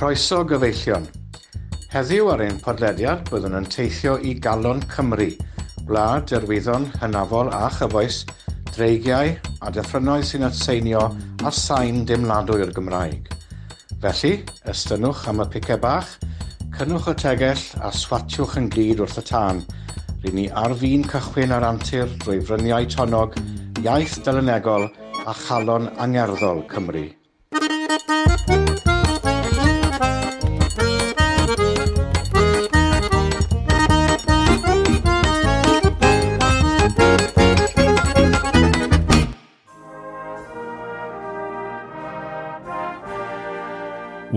Croeso gyfeillion. Heddiw ar ein podlediad byddwn yn teithio i Galon Cymru, wlad derwyddon hynafol a chyfoes, dreigiau a deffrynoedd sy'n atseinio a sain dimladwy'r Gymraeg. Felly, ystynwch am y picau bach, cynnwch y tegell a swatiwch yn glid wrth y tân. Rydyn ni ar fi'n cychwyn ar antur drwy fryniau tonog, iaith dylunegol a chalon angerddol Cymru.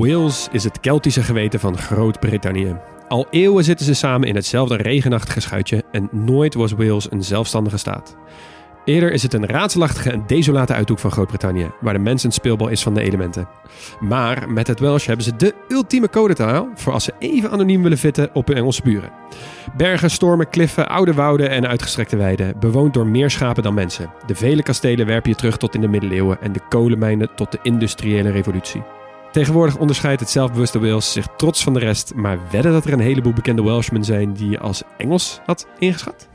Wales is het Keltische geweten van Groot-Brittannië. Al eeuwen zitten ze samen in hetzelfde regenachtige schuitje en nooit was Wales een zelfstandige staat. Eerder is het een raadselachtige en desolate uithoek van Groot-Brittannië, waar de mens een speelbal is van de elementen. Maar met het Welsh hebben ze de ultieme codetaal voor als ze even anoniem willen vitten op hun Engelse buren. Bergen, stormen, kliffen, oude wouden en uitgestrekte weiden, bewoond door meer schapen dan mensen. De vele kastelen werpen je terug tot in de middeleeuwen en de kolenmijnen tot de industriële revolutie. Tegenwoordig onderscheidt het zelfbewuste Wales zich trots van de rest, maar wedden dat er een heleboel bekende Welshmen zijn die je als Engels had ingeschat?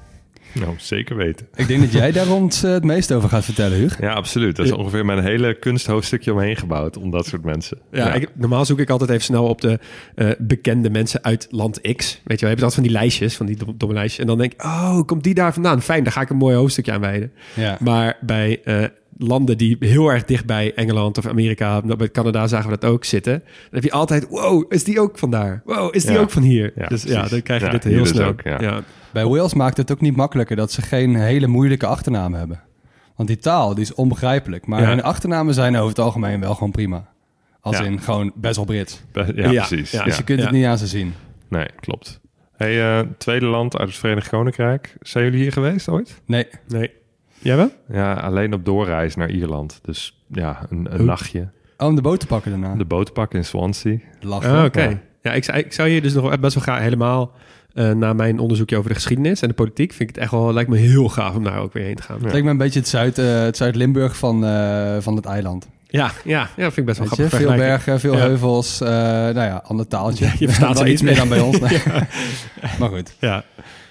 Nou, zeker weten. Ik denk dat jij daar rond eh, het meest over gaat vertellen, Huug. Ja, absoluut. Dat is ongeveer mijn hele kunsthoofdstukje omheen gebouwd om dat soort mensen. Ja, Ik, normaal zoek ik altijd even snel op de eh, bekende mensen uit land X. Weet je wel, je hebt altijd van die lijstjes, van die dom- domme lijstjes. En dan denk ik, oh, komt die daar vandaan? Fijn, daar ga ik een mooi hoofdstukje aan wijden. Ja. Maar bij eh, landen die heel erg dicht bij Engeland of Amerika, nou, bij Canada zagen we dat ook zitten. Dan heb je altijd, wow, is die ook van daar? Wow, is die Ja. ook van hier? Ja, dus ja, dan krijg je Ja, dit heel dus snel. ook, ja. Bij Wales maakt het ook niet makkelijker dat ze geen hele moeilijke achternamen hebben. Want die taal die is onbegrijpelijk. Maar Ja. hun achternamen zijn over het algemeen wel gewoon prima. Als Ja. in gewoon best wel Brits. Be- Ja, Ja, precies. ja. Ja. Dus je kunt het niet aan ze zien. Nee, klopt. Hey, eh, tweede land uit het Verenigd Koninkrijk. Zijn jullie hier geweest ooit? Nee, Nee. Jij wel? Ja, alleen op doorreis naar Ierland. Dus ja, een, een Hoe- nachtje. oh, om de boot te pakken daarna. De boot pakken in Swansea. Lachen. Ah, Oké. Ja. Ja, ik, zou- ik zou hier dus nog best wel graag helemaal eh na mijn onderzoekje over de geschiedenis en de politiek, vind ik het echt wel, lijkt me heel gaaf om daar ook weer heen te gaan. Het lijkt me een beetje het Zuid, eh, het Zuid-Limburg van, eh, van het eiland. Ja, ja, ja, vind ik best wel Weet je? grappig. Veel bergen, veel Ja. heuvels. eh, nou ja, ander taaltje. Ja, je verstaat Wel ze iets meer dan bij ons. Maar goed. Ja,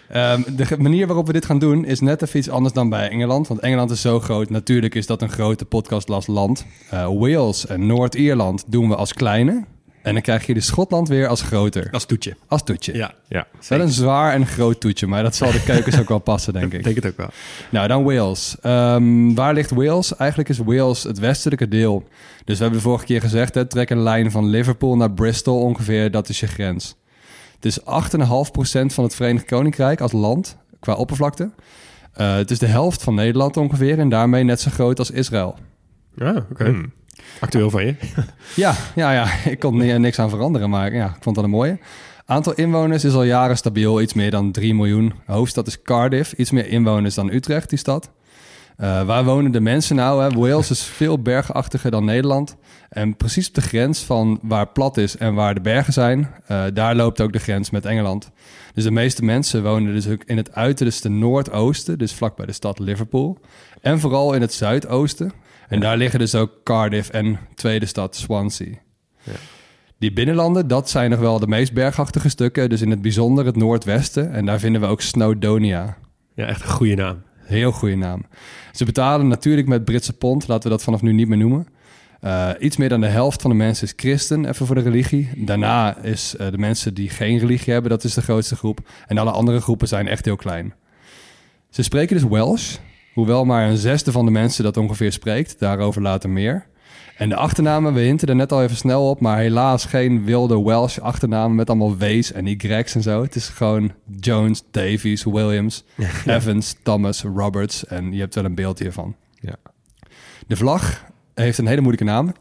Ehm, de manier waarop we dit gaan doen is net even iets anders dan bij Engeland. Want Engeland is zo groot. Natuurlijk is dat een grote podcastlas land. Eh, Wales en Noord-Ierland doen we als kleine. En dan krijg je de Schotland weer als groter. als toetje. Als toetje. Ja, Ja, Wel een zwaar en groot toetje, maar dat zal de keukens ook wel passen, denk ik. ik denk het ook wel. Nou, dan Wales. Ehm, waar ligt Wales? Eigenlijk is Wales het westelijke deel. Dus we hebben de vorige keer gezegd, hè, trek een lijn van Liverpool naar Bristol ongeveer, dat is je grens. Het is 8,5% van het Verenigd Koninkrijk als land, qua oppervlakte. Eh, het is de helft van Nederland ongeveer en daarmee net zo groot als Israël. Ja, oké. Hmm. Actueel van je. Ja, ja, ja, ik kon er niks aan veranderen, maar ja, ik vond dat een mooie. Aantal inwoners is al jaren stabiel, iets meer dan 3 miljoen. Hoofdstad is Cardiff, iets meer inwoners dan Utrecht, die stad. Eh, waar wonen de mensen nou? Hè? Wales is veel bergachtiger dan Nederland. En precies op de grens van waar plat is en waar de bergen zijn, eh, daar loopt ook de grens met Engeland. Dus de meeste mensen wonen dus ook in het uiterste noordoosten, dus vlakbij de stad Liverpool. En vooral in het zuidoosten. En daar liggen dus ook Cardiff en tweede stad Swansea. Die binnenlanden, dat zijn nog wel de meest bergachtige stukken. Dus in het bijzonder het noordwesten. En daar vinden we ook Snowdonia. Ja, echt een goede naam. Heel goede naam. Ze betalen natuurlijk met Britse pond. Laten we dat vanaf nu niet meer noemen. Eh, iets meer dan de helft van de mensen is christen, even voor de religie. Daarna is eh, de mensen die geen religie hebben, dat is de grootste groep. En alle andere groepen zijn echt heel klein. Ze spreken dus Welsh, hoewel maar een zesde van de mensen dat ongeveer spreekt. Daarover later meer. En de achternamen, we hinten er net al even snel op, maar helaas geen wilde Welsh achternamen met allemaal W's en Y's en zo. Het is gewoon Jones, Davies, Williams, Evans, Thomas, Roberts en je hebt wel een beeld hiervan. Ja. De vlag heeft een hele moeilijke naam.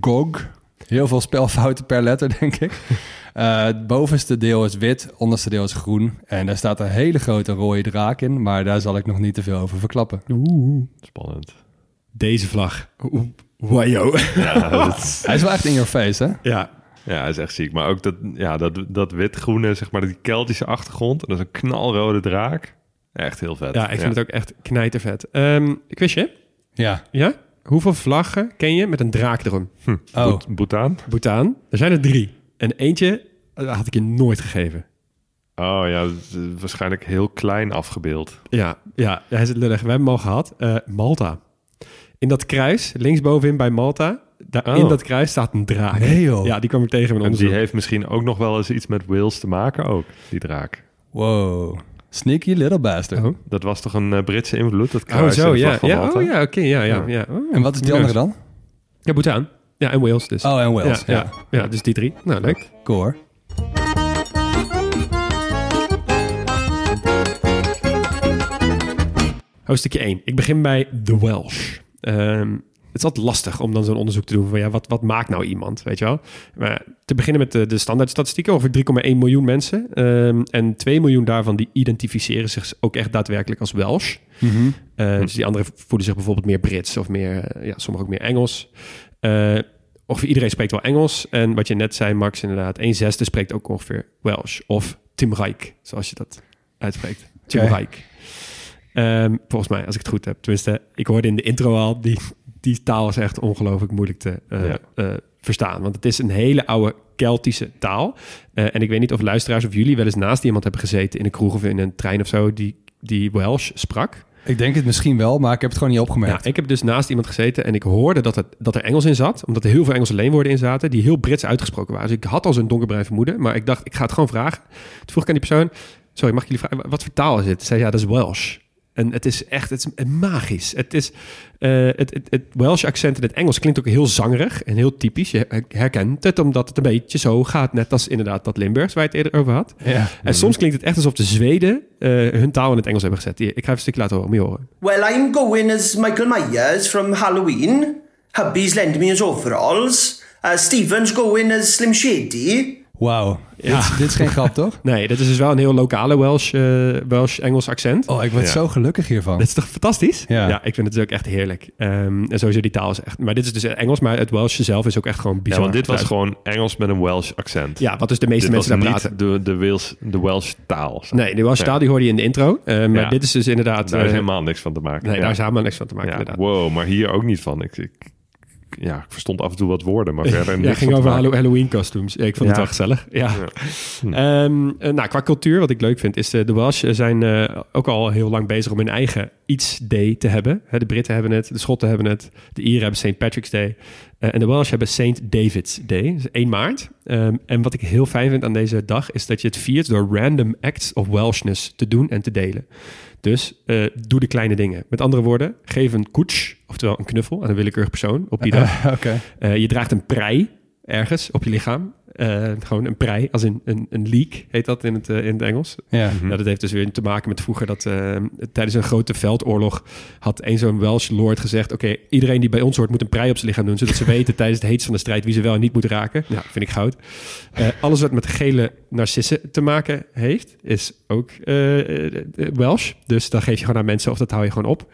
Gog. Heel veel spelfouten per letter, denk ik. Eh, het bovenste deel is wit, onderste deel is groen. En daar staat een hele grote rode draak in, maar daar zal ik nog niet te veel over verklappen. Spannend. Deze vlag. Oeh, Wajo. Ja, dat is, Hij is wel echt in your face, hè? ja. ja, dat is echt ziek. Maar ook dat, ja, dat, dat wit-groene, zeg maar, die Keltische achtergrond. En dat is een knalrode draak. Echt heel vet. ja, ik vind het ook echt knijtervet. Um, quizje? Ja. Ja? Hoeveel vlaggen ken je met een draak erom? Hm. Oh. Bhutan? Bhutan. Er zijn er drie. En eentje eh, had ik je nooit gegeven. Oh ja, is waarschijnlijk heel klein afgebeeld. Ja, ja, hij is het lullig. We hebben hem al gehad. Eh, Malta. In dat kruis, linksbovenin bij Malta, daar, Oh. in dat kruis staat een draak. Nee, joh. Ja, die kwam ik tegen in mijn En die onderzoek. heeft misschien ook nog wel eens iets met Wales te maken ook, die draak. Wow. Sneaky little bastard. Oh. Dat was toch een eh, Britse invloed, dat Oh, kruis in zo, ja. van ja Malta? oh, ja, oké, ja, ja. Ja. ja. Oh, En wat is die andere dan? Ja, Bhutan. Ja, en Wales dus. Oh, en Wales. ja, Ja, ja. ja, dus die drie. Nou, leuk. Cool hoor. Hoofdstukje 1. Ik begin bij The Welsh. Ehm, het is altijd lastig om dan zo'n onderzoek te doen van ja, wat, wat maakt nou iemand, weet je wel? Maar te beginnen met de, de standaardstatistieken over 3,1 miljoen mensen. Ehm, en 2 miljoen daarvan die identificeren zich ook echt daadwerkelijk als Welsh. Mhm. Eh, Dus die anderen voelen zich bijvoorbeeld meer Brits of meer, eh, ja, sommigen ook meer Engels. Ongeveer iedereen spreekt wel Engels. En wat je net zei, Max, inderdaad, een zesde spreekt ook ongeveer Welsh. Of Timrijk, zoals je dat uitspreekt. Timrijk. Ehm, volgens mij, als ik het goed heb. Tenminste, ik hoorde in de intro al, die, die taal is echt ongelooflijk moeilijk te eh, Ja. eh, verstaan. Want het is een hele oude Keltische taal. Eh, en ik weet niet of luisteraars of jullie wel eens naast iemand hebben gezeten in een kroeg of in een trein of zo, die, die Welsh sprak. Ik denk het misschien wel, maar ik heb het gewoon niet opgemerkt. Ja, ik heb dus naast iemand gezeten en ik hoorde dat, het, dat er Engels in zat. Omdat er heel veel Engelse leenwoorden in zaten die heel Brits uitgesproken waren. Dus ik had al zo'n donkerbruin vermoeden. Maar ik dacht, ik ga het gewoon vragen. Toen vroeg ik aan die persoon, sorry, mag ik jullie vragen, wat voor taal is het? Ze zei, ja, dat is Welsh. En het is echt het is magisch. Het, is, eh, het, het, het Welsh accent in het Engels klinkt ook heel zangerig en heel typisch. Je herkent het omdat het een beetje zo gaat. Net als inderdaad dat Limburgs waar je het eerder over had. Ja. En soms klinkt het echt alsof de Zweden eh, hun taal in het Engels hebben gezet. Ik ga even een stukje laten horen, je horen. Well, I'm going as Michael Myers from Halloween. Hubby's lent me his overalls. Uh, Steven's going as Slim Shady. Wauw. Ja. Dit, dit is geen grap, toch? Nee, dit is dus wel een heel lokale Welsh, eh, Welsh-Engels accent. Oh, ik word Ja. zo gelukkig hiervan. Dat is toch fantastisch? Ja. ik vind het dus ook echt heerlijk. Ehm, en sowieso die taal is echt... Maar dit is dus Engels, maar het Welsh zelf is ook echt gewoon Ja, bizar. want dit was gewoon Engels met een Welsh accent. Ja, wat dus de meeste dit mensen daar praten. de, de, Wales, de Welsh taal. Nee, de Welsh Nee. taal die hoorde je in de intro. Eh, maar Ja. dit is dus inderdaad... Daar is eh, helemaal niks van te maken. Nee, ja. daar is helemaal niks van te maken, Ja, inderdaad. Wow, maar hier ook niet van. Ik, ik, ja, ik verstond af en toe wat woorden, maar verder Ja, ging over maken. Halloween costumes. Ja, ik vond Ja. het wel gezellig. Ja. Hm. Ehm, eh, nou, qua cultuur, wat ik leuk vind, is eh, de Welsh zijn eh, ook al heel lang bezig om hun eigen iets day te hebben. De Britten hebben het, de Schotten hebben het, de Ieren hebben St. Patrick's Day. En de Welsh hebben St. David's Day, dus 1 maart. Ehm, en wat ik heel fijn vind aan deze dag, is dat je het viert door random acts of Welshness te doen en te delen. Dus eh, doe de kleine dingen. Met andere woorden, geef een koets, oftewel een knuffel aan een willekeurig persoon op die dag. Oké. Eh, je draagt een prei ergens op je lichaam. Eh, gewoon een prei, als in een, een leek heet dat in het, eh, in het Engels. Ja. Ja, dat heeft dus weer te maken met vroeger dat eh, tijdens een grote veldoorlog had een zo'n Welsh lord gezegd: Oké, iedereen die bij ons hoort moet een prei op zijn lichaam doen, zodat ze weten tijdens het heetst van de strijd wie ze wel en niet moeten raken. Ja, vind ik goud. Alles wat met gele narcissen te maken heeft, is ook Welsh. Dus dan geef je gewoon aan mensen of dat hou je gewoon op.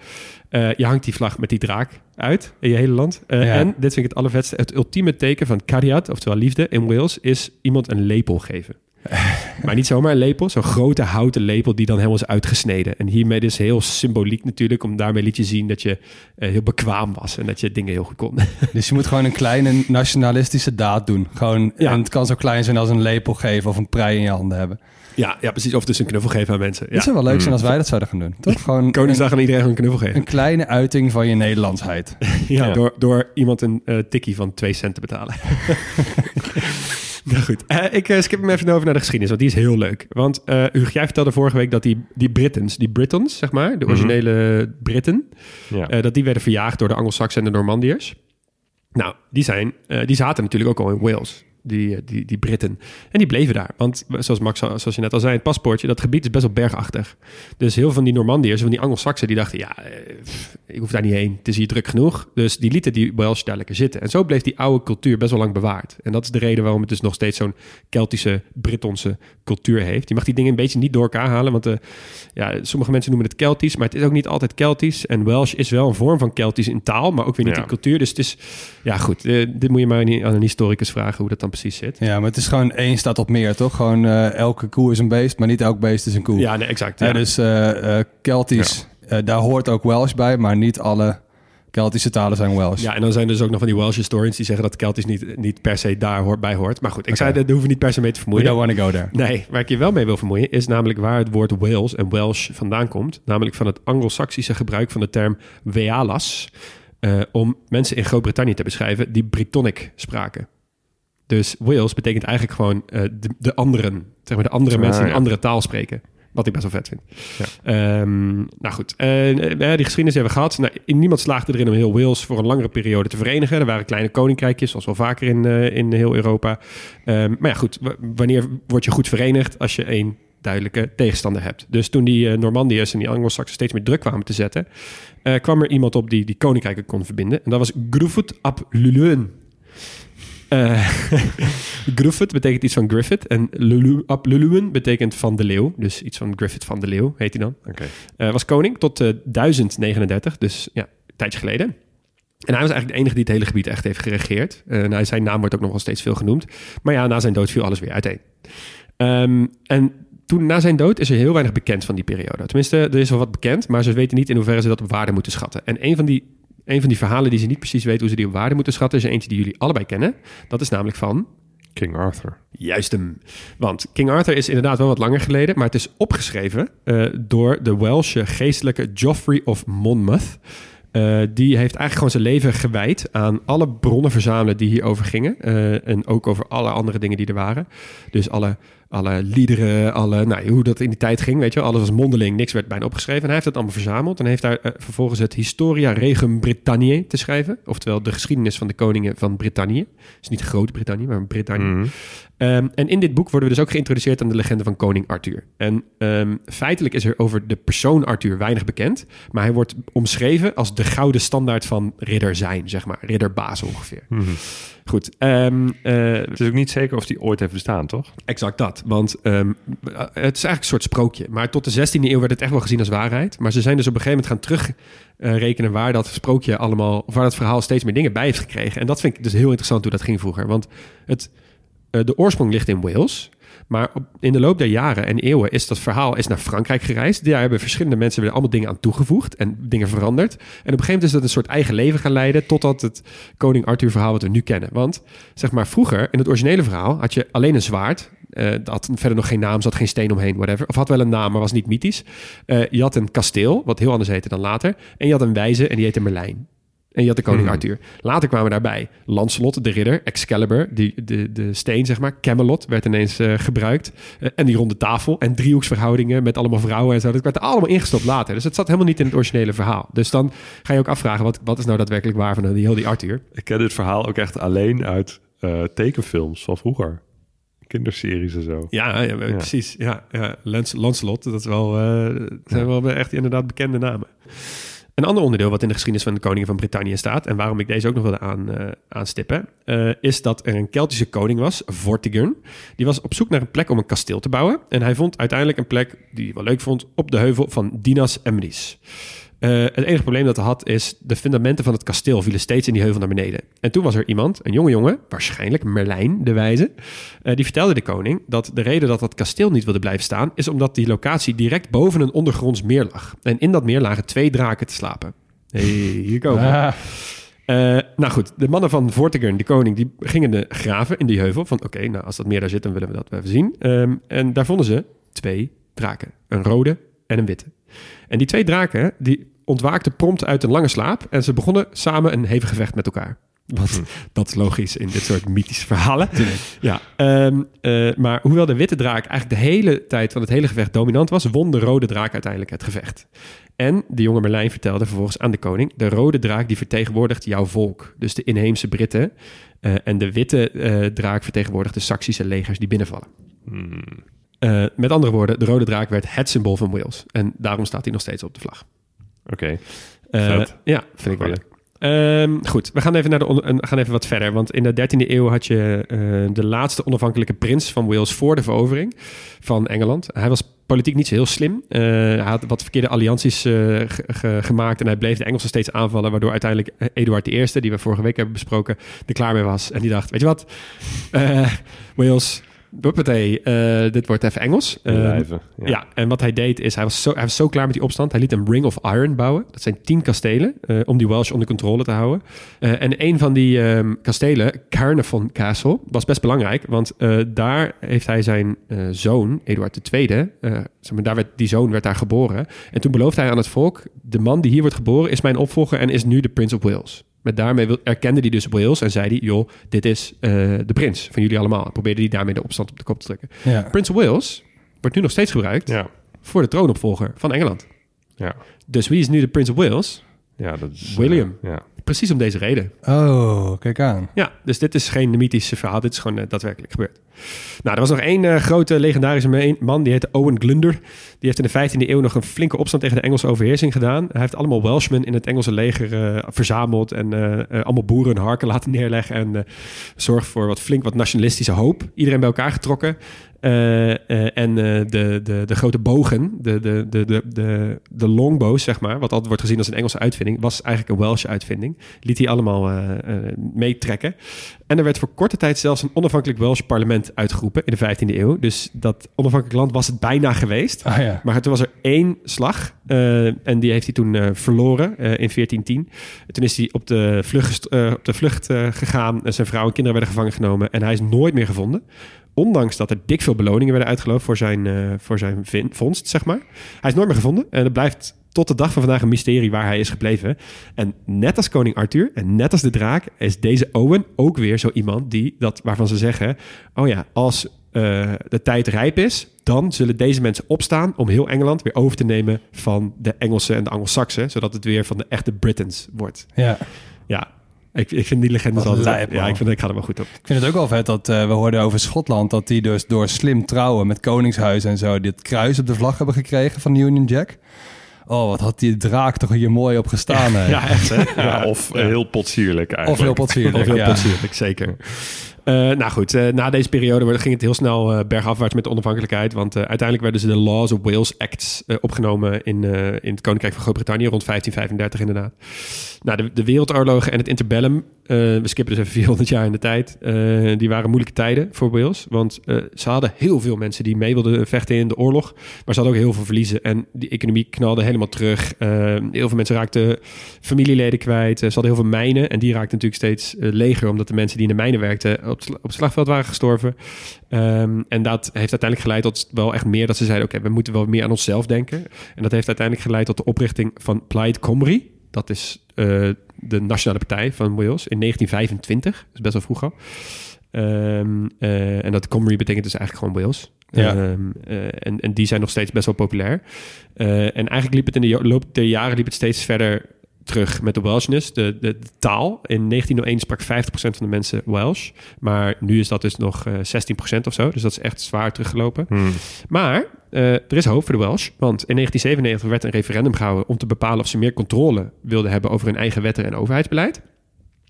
Eh, je hangt die vlag met die draak uit in je hele land. Eh, Ja. En, dit vind ik het allervetste, het ultieme teken van Cariat, oftewel liefde in Wales, is iemand een lepel geven. maar niet zomaar een lepel, zo'n grote houten lepel die dan helemaal is uitgesneden. En hiermee dus heel symboliek natuurlijk, om daarmee liet je zien dat je eh, heel bekwaam was en dat je dingen heel goed kon. Dus je moet gewoon een kleine nationalistische daad doen. Gewoon, Ja. En het kan zo klein zijn als een lepel geven of een prei in je handen hebben. Ja, ja, precies. Of dus een knuffel geven aan mensen. Het Ja. zou wel leuk zijn als wij dat zouden gaan doen. Toch? Gewoon Koningsdag aan iedereen een knuffel geven. een kleine uiting van je Nederlandsheid. Ja, Ja. Door, door iemand een eh tikkie van 2 cent te betalen. nou goed, Eh, ik eh, skip hem even over naar de geschiedenis, want die is heel leuk. Want eh Hugo, jij vertelde vorige week dat die, die Britons, die Britons, zeg maar, de originele Britten, Ja. eh, dat die werden verjaagd door de Angelsaksen en de Normandiërs. Nou, die, zijn, eh, die zaten natuurlijk ook al in Wales. Die, eh, die, die Britten. En die bleven daar. Want zoals Max, al- zoals je net al zei, het paspoortje, dat gebied is best wel bergachtig. Dus heel veel van die Normandiërs, van die Angelsaksen, die dachten, ja, eh, pff, ik hoef daar niet heen. Het is hier druk genoeg. Dus die lieten die Welsh daar lekker zitten. En zo bleef die oude cultuur best wel lang bewaard. En dat is de reden waarom het dus nog steeds zo'n Keltische, Brittonse cultuur heeft. Je mag die dingen een beetje niet door elkaar halen, want eh, ja, sommige mensen noemen het Keltisch, maar het is ook niet altijd Keltisch. En Welsh is wel een vorm van Keltisch in taal, maar ook weer niet Ja. in cultuur. Dus het is, ja goed, eh, dit moet je maar aan een historicus vragen hoe dat dan precies zit. Ja, maar het is gewoon één stad op meer, toch? Gewoon eh, elke koe is een beest, maar niet elk beest is een koe. Ja, nee, exact. Ja, Ja. dus eh, Keltisch, daar hoort ook Welsh bij, maar niet alle Keltische talen zijn Welsh. Ja, en dan zijn er dus ook nog van die Welsh historians die zeggen dat Keltisch niet, niet per se daar hoort, bij hoort. Maar goed, ik zei, dat hoeven we niet per se mee te We vermoeien. don't want to go there. Nee, waar ik je wel mee wil vermoeien is namelijk waar het woord Wales en Welsh vandaan komt. Namelijk van het Anglo-Saxische gebruik van de term Wealas. eh, om mensen in Groot-Brittannië te beschrijven die Brittonic spraken. Dus Wales betekent eigenlijk gewoon eh, de, de anderen. Zeg maar de andere Ah, mensen die een ja. andere taal spreken. Wat ik best wel vet vind. Ehm, nou goed, eh, eh, die geschiedenis hebben we gehad. Nou, niemand slaagde erin om heel Wales voor een langere periode te verenigen. Er waren kleine koninkrijkjes, zoals wel vaker in, in heel Europa. Ehm, maar ja, goed, wanneer word je goed verenigd als je één duidelijke tegenstander hebt? Dus toen die Normandiërs en die Anglo-Saxen steeds meer druk kwamen te zetten, kwam er iemand op die die koninkrijken kon verbinden. En dat was Gruffudd ap Luluën. Eh Gruffut betekent iets van Griffith. En Lulu, ap Luluën betekent van de leeuw. Dus iets van Griffith van de leeuw heet hij dan. Oké. Eh, was koning tot eh 1039, dus ja, een tijdje geleden. En hij was eigenlijk de enige die het hele gebied echt heeft geregeerd. Nou, zijn naam wordt ook nog wel steeds veel genoemd. Maar ja, na zijn dood viel alles weer uiteen. Ehm, en toen na zijn dood is er heel weinig bekend van die periode. Tenminste, er is wel wat bekend, maar ze weten niet in hoeverre ze dat op waarde moeten schatten. En een van die, een van die verhalen die ze niet precies weten hoe ze die op waarde moeten schatten, is er eentje die jullie allebei kennen. Dat is namelijk van King Arthur. Juist hem. Want King Arthur is inderdaad wel wat langer geleden, maar het is opgeschreven eh, door de Welsche geestelijke Geoffrey of Monmouth. Eh, die heeft eigenlijk gewoon zijn leven gewijd aan alle bronnen verzamelen die hierover gingen. Eh, en ook over alle andere dingen die er waren. Dus alle, alle liederen, alle, nou, hoe dat in die tijd ging, weet je wel. Alles was mondeling, niks werd bijna opgeschreven. En hij heeft dat allemaal verzameld en heeft daar eh, vervolgens het Historia Regum Britanniae te schrijven. Oftewel de geschiedenis van de koningen van Brittannië. Dus niet Groot-Brittannië, maar Brittannië. Mhm. Ehm, en in dit boek worden we dus ook geïntroduceerd aan de legende van koning Arthur. En ehm, feitelijk is er over de persoon Arthur weinig bekend. Maar hij wordt omschreven als de gouden standaard van ridder zijn, zeg maar. Ridderbaas ongeveer. Mhm. Goed. ehm, eh, Het is ook niet zeker of die ooit heeft bestaan, toch? Exact dat. Want ehm, het is eigenlijk een soort sprookje. Maar tot de 16e eeuw werd het echt wel gezien als waarheid. Maar ze zijn dus op een gegeven moment gaan terugrekenen waar dat sprookje allemaal, of waar dat verhaal steeds meer dingen bij heeft gekregen. En dat vind ik dus heel interessant hoe dat ging vroeger. Want het, eh, de oorsprong ligt in Wales. Maar op, in de loop der jaren en eeuwen is dat verhaal is naar Frankrijk gereisd. Daar hebben verschillende mensen weer allemaal dingen aan toegevoegd en dingen veranderd. En op een gegeven moment is dat een soort eigen leven gaan leiden... totdat het koning Arthur verhaal wat we nu kennen. Want zeg maar vroeger, in het originele verhaal... had je alleen een zwaard. Eh dat had verder nog geen naam, zat geen steen omheen, whatever. Of had wel een naam, maar was niet mythisch. Eh, je had een kasteel, wat heel anders heette dan later. En je had een wijze en die heette Merlijn. En je had de koning Mhm. Arthur. Later kwamen daarbij Lancelot, de ridder, Excalibur, die, de, de steen, zeg maar. Camelot werd ineens eh, gebruikt. En die ronde tafel en driehoeksverhoudingen met allemaal vrouwen en zo. Dat werd er allemaal ingestopt later. Dus het zat helemaal niet in het originele verhaal. Dus dan ga je ook afvragen, wat, wat is nou daadwerkelijk waar van die, heel die Arthur? Ik ken dit verhaal ook echt alleen uit tekenfilms van vroeger. Kinderseries en zo. Ja, ja, Ja. precies. Ja, ja. Lance- Lancelot, dat is wel, eh, zijn wel echt inderdaad bekende namen. Een ander onderdeel wat in de geschiedenis van de koningen van Brittannië staat... en waarom ik deze ook nog wilde aan, eh, aanstippen... eh, is dat er een Keltische koning was, Vortigern. Die was op zoek naar een plek om een kasteel te bouwen. En hij vond uiteindelijk een plek die hij wel leuk vond... op de heuvel van Dinas Emrys. Eh, het enige probleem dat hij had is... de fundamenten van het kasteel vielen steeds in die heuvel naar beneden. En toen was er iemand, een jonge jongen... waarschijnlijk Merlijn de Wijze... eh, die vertelde de koning dat de reden dat dat kasteel niet wilde blijven staan... is omdat die locatie direct boven een ondergronds meer lag. En in dat meer lagen twee draken te slapen. hey, hier komen. Ah, Eh, nou goed, de mannen van Vortigern, de koning, die gingen de graven in die heuvel. Van oké, nou als dat meer daar zit, dan willen we dat wel even zien. Ehm, en daar vonden ze twee draken. Een rode en een witte. En die twee draken die ontwaakten prompt uit een lange slaap en ze begonnen samen een hevig gevecht met elkaar. Want dat is logisch in dit soort mythische verhalen. Ja, ehm, eh, maar hoewel de witte draak eigenlijk de hele tijd van het hele gevecht dominant was, won de rode draak uiteindelijk het gevecht. En de jonge Merlijn vertelde vervolgens aan de koning: de rode draak die vertegenwoordigt jouw volk, dus de inheemse Britten. Eh, en de witte eh, draak vertegenwoordigt de Saksische legers die binnenvallen. Eh, met andere woorden, de rode draak werd het symbool van Wales. En daarom staat hij nog steeds op de vlag. Oké. Eh, Vet. ja, vind ik wel leuk. Ehm, goed, we gaan even, naar de gaan even wat verder. Want in de 13e eeuw had je eh, de laatste onafhankelijke prins van Wales voor de verovering van Engeland. Hij was politiek niet zo heel slim. Eh, hij had wat verkeerde allianties eh, ge- ge- gemaakt en hij bleef de Engelsen steeds aanvallen. Waardoor uiteindelijk eh, Eduard I, die we vorige week hebben besproken, er klaar mee was. En die dacht, weet je wat, Eh, Wales, hoppatee, eh, dit wordt even Engels. Eh, Blijven. ja. en wat hij deed is, hij was, zo, hij was zo klaar met die opstand. Hij liet een Ring of Iron bouwen. Dat zijn tien kastelen eh, om die Welsh onder controle te houden. Eh, en een van die ehm, kastelen, Caernarfon Castle, was best belangrijk. Want daar heeft hij zijn zoon, Eduard II, zeg maar, daar werd, die zoon werd daar geboren. En toen beloofde hij aan het volk, de man die hier wordt geboren is mijn opvolger en is nu de Prince of Wales. Met daarmee wil- erkende hij dus Wales en zei hij, joh, dit is eh, de prins van jullie allemaal. En probeerde hij daarmee de opstand op de kop te drukken. Ja. Prince of Wales wordt nu nog steeds gebruikt Ja. voor de troonopvolger van Engeland. Ja. Dus wie is nu de Prince of Wales? Ja, dat is... William. eh, ja. Precies om deze reden. Oh, kijk aan. Ja, dus dit is geen mythische verhaal. Dit is gewoon eh, daadwerkelijk gebeurd. Nou, er was nog één eh, grote legendarische man. Die heette Owen Glunder. Die heeft in de 15e eeuw nog een flinke opstand tegen de Engelse overheersing gedaan. Hij heeft allemaal Welshmen in het Engelse leger eh, verzameld. En eh, allemaal boeren hun harken laten neerleggen. En zorgt voor wat flink wat nationalistische hoop. Iedereen bij elkaar getrokken. Eh, eh, en eh, de, de, de grote bogen, de, de, de, de, de, longbows, zeg maar, wat altijd wordt gezien als een Engelse uitvinding, was eigenlijk een Welsh uitvinding. Liet hij allemaal meetrekken. En er werd voor korte tijd zelfs een onafhankelijk Welsh parlement uitgeroepen in de 15e eeuw. Dus dat onafhankelijk land was het bijna geweest. Ah ja. Maar toen was er één slag en die heeft hij toen verloren in 1410. Toen is hij op de vlucht, op de vlucht gegaan. En zijn vrouw en kinderen werden gevangen genomen. En hij is nooit meer gevonden. Ondanks dat er dik veel beloningen werden uitgeloofd voor zijn, eh, voor zijn vondst, zeg maar. Hij is nooit meer gevonden. En het blijft tot de dag van vandaag een mysterie waar hij is gebleven. En net als koning Arthur en net als de draak... is deze Owen ook weer zo iemand die dat, waarvan ze zeggen... oh ja, als eh, de tijd rijp is... dan zullen deze mensen opstaan om heel Engeland weer over te nemen... van de Engelsen en de Angelsaksen... zodat het weer van de echte Britons wordt. ja. Ja, ik, ik vind die legende Wat altijd... lijp, ja, ik vind ik ga er wel goed op. Ik vind het ook wel vet dat eh, we hoorden over Schotland... dat die dus door slim trouwen met koningshuis en zo... dit kruis op de vlag hebben gekregen van Union Jack. Oh, wat had die draak toch hier mooi op gestaan. hè? Ja, echt hè? Ja, of Ja. heel potsierlijk of eigenlijk. heel potsierlijk. Of heel ja. plezierig, zeker. Eh, nou goed, eh, na deze periode ging het heel snel eh, bergafwaarts met de onafhankelijkheid. Want uiteindelijk werden ze de Laws of Wales Acts opgenomen in, in het Koninkrijk van Groot-Brittannië rond 1535 inderdaad. Nou, de, de wereldoorlogen en het interbellum, we skippen dus even 400 jaar in de tijd, die waren moeilijke tijden voor Wales. Want ze hadden heel veel mensen die mee wilden vechten in de oorlog, maar ze hadden ook heel veel verliezen. En die economie knalde helemaal terug. Heel veel mensen raakten familieleden kwijt. Ze hadden heel veel mijnen en die raakten natuurlijk steeds leger, omdat de mensen die in de mijnen werkten op, het sla- op het slagveld waren gestorven. Ehm, en dat heeft uiteindelijk geleid tot wel echt meer dat ze zeiden: oké, we moeten wel meer aan onszelf denken. En dat heeft uiteindelijk geleid tot de oprichting van Plaid Cymru. Dat is eh, de nationale partij van Wales in 1925. Dat is best wel vroeg al. Ehm, eh, en dat Cymru betekent dus eigenlijk gewoon Wales. Ja. Ehm, eh, en, en die zijn nog steeds best wel populair. En eigenlijk liep het in de loop der jaren liep het steeds verder terug met de Welshness, de, de, de taal. In 1901 sprak 50% van de mensen Welsh. Maar nu is dat dus nog eh 16% of zo. Dus dat is echt zwaar teruggelopen. Hmm. Maar eh, er is hoop voor de Welsh. Want in 1997 werd een referendum gehouden om te bepalen of ze meer controle wilden hebben over hun eigen wetten en overheidsbeleid.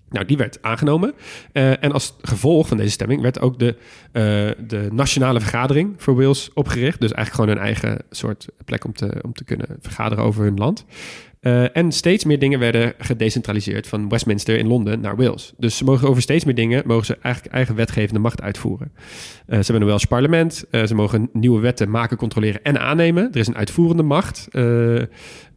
Nou, die werd aangenomen. Eh, en als gevolg van deze stemming werd ook de, eh, de Nationale Vergadering voor Wales opgericht. Dus eigenlijk gewoon hun eigen soort plek om te, om te kunnen vergaderen over hun land. Eh, en steeds meer dingen werden gedecentraliseerd van Westminster in Londen naar Wales. Dus ze mogen over steeds meer dingen mogen ze eigenlijk eigen wetgevende macht uitvoeren. Eh, ze hebben een Welsh parlement. Eh, ze mogen nieuwe wetten maken, controleren en aannemen. Er is een uitvoerende macht. Eh,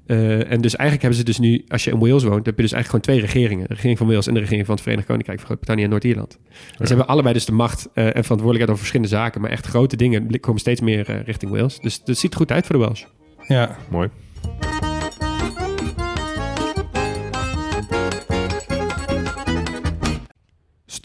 Eh, en dus eigenlijk hebben ze dus nu, als je in Wales woont, heb je dus eigenlijk gewoon twee regeringen. De regering van Wales en de regering van het Verenigd Koninkrijk van Groot-Brittannië en Noord-Ierland. En ze hebben allebei dus de macht eh, en verantwoordelijkheid over verschillende zaken. Maar echt grote dingen komen steeds meer eh, richting Wales. Dus het ziet er goed uit voor de Welsh. Ja, Mooi.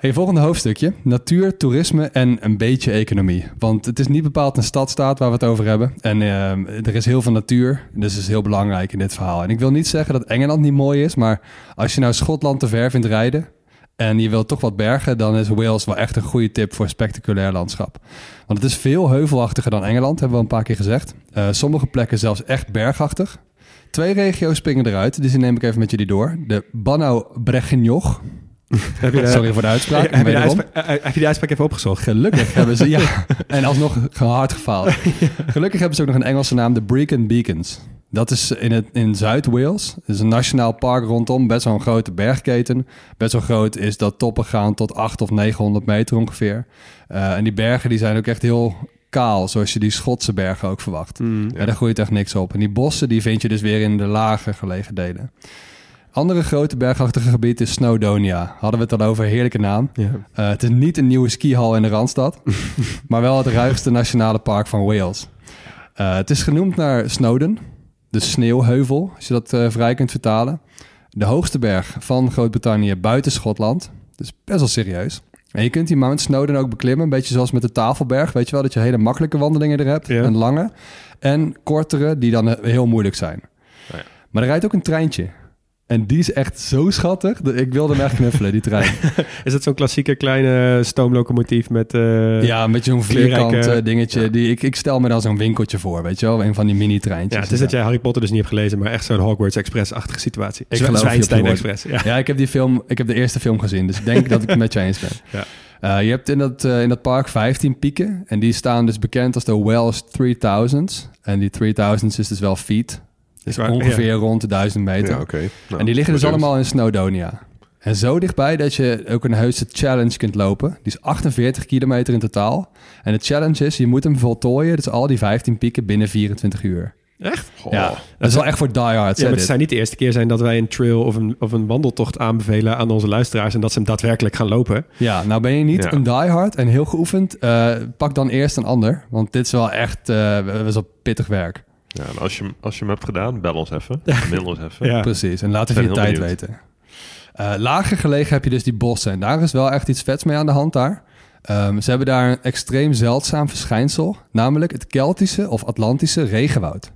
Hey, volgende hoofdstukje. Natuur, toerisme en een beetje economie. Want het is niet bepaald een stadstaat waar we het over hebben. En ehm, er is heel veel natuur, dus is heel belangrijk in dit verhaal. En ik wil niet zeggen dat Engeland niet mooi is, maar als je nou Schotland te ver vindt rijden... en je wilt toch wat bergen, dan is Wales wel echt een goede tip voor spectaculair landschap. Want het is veel heuvelachtiger dan Engeland, hebben we al een paar keer gezegd. Eh, sommige plekken zelfs echt bergachtig. Twee regio's springen eruit, dus die neem ik even met jullie door. De Bannau-Bregenoch. Heb je de, Sorry voor de uitspraak. heb, je de uitspraak, eh, heb je de uitspraak even opgezocht? Gelukkig hebben ze, ja, en alsnog hard gefaald. Gelukkig hebben ze ook nog een Engelse naam, de Brecon Beacons. Dat is in, het, in Zuid-Wales. Het is een nationaal park rondom, best wel een grote bergketen. Best wel groot is dat toppen gaan tot 800 of 900 meter ongeveer. Eh, en die bergen die zijn ook echt heel kaal, zoals je die Schotse bergen ook verwacht. Ja, daar groeit echt niks op. En die bossen die vind je dus weer in de lager gelegen delen. Andere grote bergachtige gebied is Snowdonia. Hadden we het al over, heerlijke naam. Ja. Eh, het is niet een nieuwe skihal in de Randstad, maar wel het ruigste nationale park van Wales. Eh, het is genoemd naar Snowdon, de sneeuwheuvel, als je dat eh, vrij kunt vertalen. De hoogste berg van Groot-Brittannië buiten Schotland. Dus best wel serieus. En je kunt die Mount Snowdon ook beklimmen, een beetje zoals met de Tafelberg. Weet je wel, dat je hele makkelijke wandelingen er hebt, Ja. en lange. En kortere, die dan heel moeilijk zijn. ja. Maar er rijdt ook een treintje. En die is echt zo schattig. dat Ik wilde hem echt knuffelen, die trein. Is dat zo'n klassieke kleine stoomlocomotief met... eh, Ja, met zo'n vierkant eh, dingetje. Die, ik, ik stel me dan zo'n winkeltje voor, weet je wel? Een van die mini-treintjes. Ja, het is dat jij Harry Potter dus niet hebt gelezen, maar echt zo'n Hogwarts Express-achtige situatie. Ik Zw- geloof Zwijnstein. Express. Ja. Ja, ik heb die film, ik heb de eerste film gezien, dus ik denk dat ik het met je eens ben. Ja. Eh, je hebt in dat, in dat park 15 pieken en die staan dus bekend als de Wells 3000. En die 3000 is dus wel feet. Dus Waar- ongeveer rond de 1000 meter. Ja, oké. Nou, en die liggen dus allemaal in Snowdonia. En zo dichtbij dat je ook een heuse challenge kunt lopen. Die is 48 kilometer in totaal. En de challenge is, je moet hem voltooien, dus al die 15 pieken binnen 24 uur. Echt? Ja, dat is wel echt voor diehards. Ja, maar het dit. zou niet de eerste keer zijn dat wij een trail of een, of een wandeltocht aanbevelen aan onze luisteraars en dat ze hem daadwerkelijk gaan lopen. Ja, nou ben je niet Ja. een diehard en heel geoefend. eh, pak dan eerst een ander, want dit is wel echt eh best wel pittig werk. Ja, en als je, hem- als je hem hebt gedaan, bel ons even. Mail ons even. Ja. Precies, en laat even je heel tijd benieuwd. weten. Eh, lager gelegen heb je dus die bossen en daar is wel echt iets vets mee aan de hand daar. Ehm, ze hebben daar een extreem zeldzaam verschijnsel, namelijk het Keltische of Atlantische regenwoud.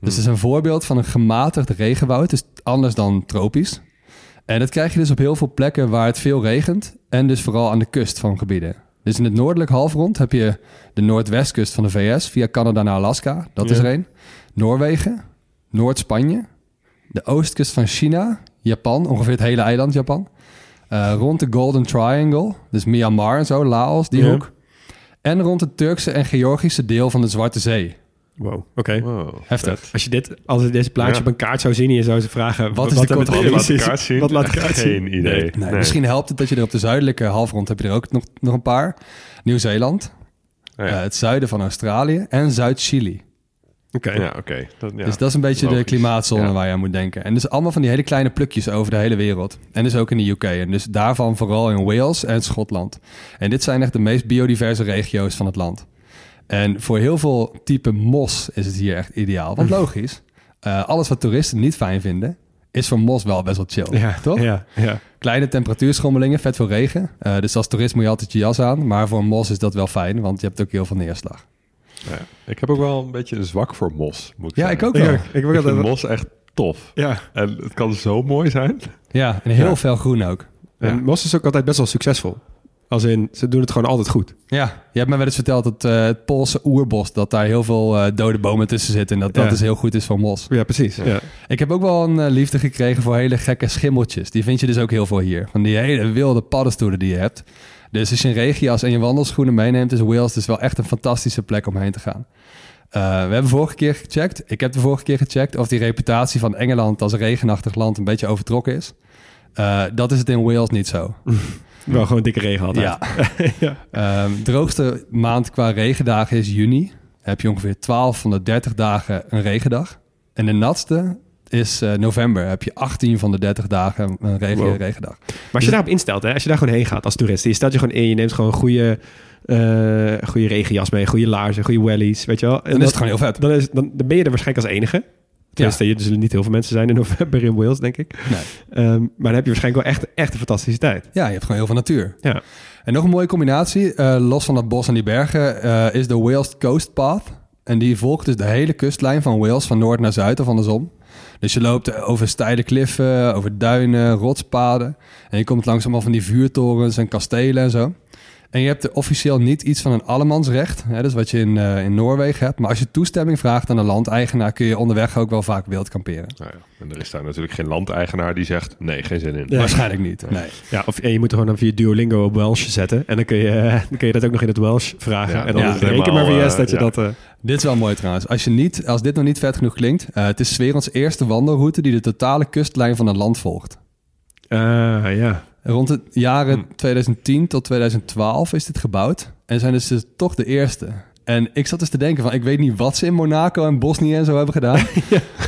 Dus het is een voorbeeld van een gematigd regenwoud, dus anders dan tropisch. En dat krijg je dus op heel veel plekken waar het veel regent en dus vooral aan de kust van gebieden. Dus in het noordelijk halfrond heb je de noordwestkust van de VS via Canada naar Alaska. Dat is er één. Noorwegen, Noord-Spanje, de oostkust van China, Japan, ongeveer het hele eiland Japan. Eh, rond de Golden Triangle, dus Myanmar en zo, Laos, die Ja. hoek. En rond het Turkse en Georgische deel van de Zwarte Zee. Wow, oké. Wow, Heftig. vet. Als je dit, als je deze plaatje Ja. op een kaart zou zien en je zou ze vragen... Wat is de controle? deze- Laat de kaart zien. Wat laat de kaart zien? Geen idee. Nee. Nee, Nee. Misschien helpt het dat je er op de zuidelijke halfrond heb je er ook nog, nog een paar. Nieuw-Zeeland, Oh, ja. eh, het zuiden van Australië en Zuid-Chili. Oké. ja, oké. Dus dat is een beetje de klimaatzone Ja. waar je aan moet denken. En dus allemaal van die hele kleine plukjes over de hele wereld. En dus ook in de UK. En dus daarvan vooral in Wales en Schotland. En dit zijn echt de meest biodiverse regio's van het land. En voor heel veel type mos is het hier echt ideaal. Want logisch, eh, alles wat toeristen niet fijn vinden... is voor mos wel best wel chill, Ja, toch? Ja, ja. Kleine temperatuurschommelingen, vet veel regen. Eh, dus als toerist moet je altijd je jas aan. Maar voor een mos is dat wel fijn, want je hebt ook heel veel neerslag. Ja. Ik heb ook wel een beetje een zwak voor mos, moet ik Ja, zeggen. ik ook Ik wel. ook. Ik Ik vind mos echt tof. Ja. En het kan zo mooi zijn. Ja, en heel Ja. veel groen ook. En Ja. Mos is ook altijd best wel succesvol. Als in, ze doen het gewoon altijd goed. Ja, je hebt me wel eens verteld dat eh, het Poolse oerbos... dat daar heel veel eh, dode bomen tussen zitten... en dat dat Ja. dus heel goed is voor mos. Ja, precies. Ja. Ik heb ook wel een eh, liefde gekregen voor hele gekke schimmeltjes. Die vind je dus ook heel veel hier. Van die hele wilde paddenstoelen die je hebt. Dus als je een regenjas en je wandelschoenen meeneemt... is Wales dus wel echt een fantastische plek om heen te gaan. Eh, we hebben vorige keer gecheckt. Ik heb de vorige keer gecheckt... of die reputatie van Engeland als regenachtig land... een beetje overtrokken is. Eh, dat is het in Wales niet zo. Wel gewoon dikke regen altijd. Ja. Ehm, droogste maand qua regendagen is juni. Dan heb je ongeveer 12 van de 30 dagen een regendag. En de natste is eh, november. Heb je 18 van de 30 dagen een regen, Wow. regendag. Maar als je daarop instelt, hè, als je daar gewoon heen gaat als toerist, je stelt je gewoon in, je neemt gewoon een goede, eh, goede regenjas mee, goede laarzen, goede wellies, weet je wel. En Dan is dat- het gewoon heel vet. dan, is, dan, dan ben je er waarschijnlijk als enige. Tenminste, er zullen niet heel veel mensen zijn in november in Wales, denk ik. Nee. Ehm, maar dan heb je waarschijnlijk wel echt, echt een fantastische tijd. Ja, je hebt gewoon heel veel natuur. Ja. En nog een mooie combinatie, eh, los van dat bos en die bergen, eh, is de Wales Coast Path. En die volgt dus de hele kustlijn van Wales, van noord naar zuid of andersom. Dus je loopt over steile kliffen, over duinen, rotspaden. En je komt langs allemaal van die vuurtorens en kastelen en zo. En je hebt er officieel niet iets van een allemansrecht, hè, dus wat je in, eh, in Noorwegen hebt. Maar als je toestemming vraagt aan de landeigenaar, kun je onderweg ook wel vaak wild kamperen. Nou ja, en er is daar natuurlijk geen landeigenaar die zegt... nee, geen zin in. Ja. Waarschijnlijk niet, nee. Ja, of en je moet er gewoon dan via Duolingo op Welsh zetten. En dan kun je, dan kun je dat ook nog in het Welsh vragen. Ja, en dan ja, reken helemaal, maar weer eens eh, dat je ja. dat... eh, Dit is wel mooi trouwens. Als, je niet, als dit nog niet vet genoeg klinkt, eh, het is 's werelds eerste wandelroute die de totale kustlijn van het land volgt. ah, ja. Rond het jaren Hm. 2010 tot 2012 is dit gebouwd. En zijn dus, dus toch de eerste. En ik zat dus te denken van, ik weet niet wat ze in Monaco en Bosnië en zo hebben gedaan.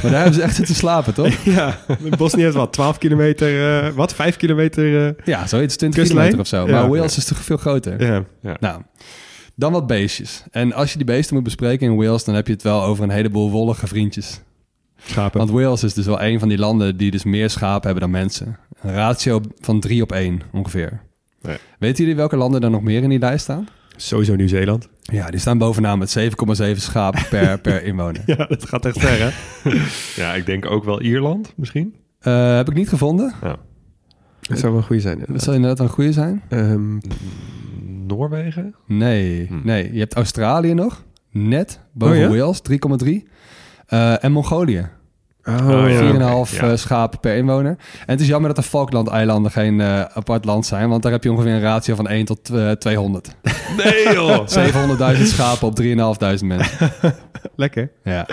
Maar daar hebben ze echt zitten slapen, toch? Ja, Bosnië heeft wat, 12 kilometer, eh, wat, 5 kilometer? eh, Ja, zoiets 20 Kustlijn? kilometer of zo. Ja. maar Wales is toch veel groter. ja. Nou, dan wat beestjes. En als je die beesten moet bespreken in Wales, dan heb je het wel over een heleboel wollige vriendjes. Schapen. Want Wales is dus wel een van die landen die dus meer schapen hebben dan mensen. Een ratio van 3 op 1 ongeveer. Nee. Weten jullie welke landen er nog meer in die lijst staan? Sowieso Nieuw-Zeeland. Ja, die staan bovenaan met 7,7 schapen per, per inwoner. Ja, dat gaat echt ver, hè? Ja, ik denk ook wel Ierland misschien. Eh, heb ik niet gevonden. Dat zou wel een goede zijn. Dat inderdaad. zou inderdaad een goede zijn. Hm. Noorwegen? Nee, Hm. nee. Je hebt Australië nog. Net boven Oh ja? Wales, 3,3. Eh, en Mongolië. Oh, Oh, ja. 4,5 oké, ja. eh, schapen per inwoner. En het is jammer dat de Falkland-eilanden geen eh, apart land zijn, want daar heb je ongeveer een ratio van 1 tot eh, 200. Nee joh! 700.000 schapen op 3.500 mensen. Lekker. Ja.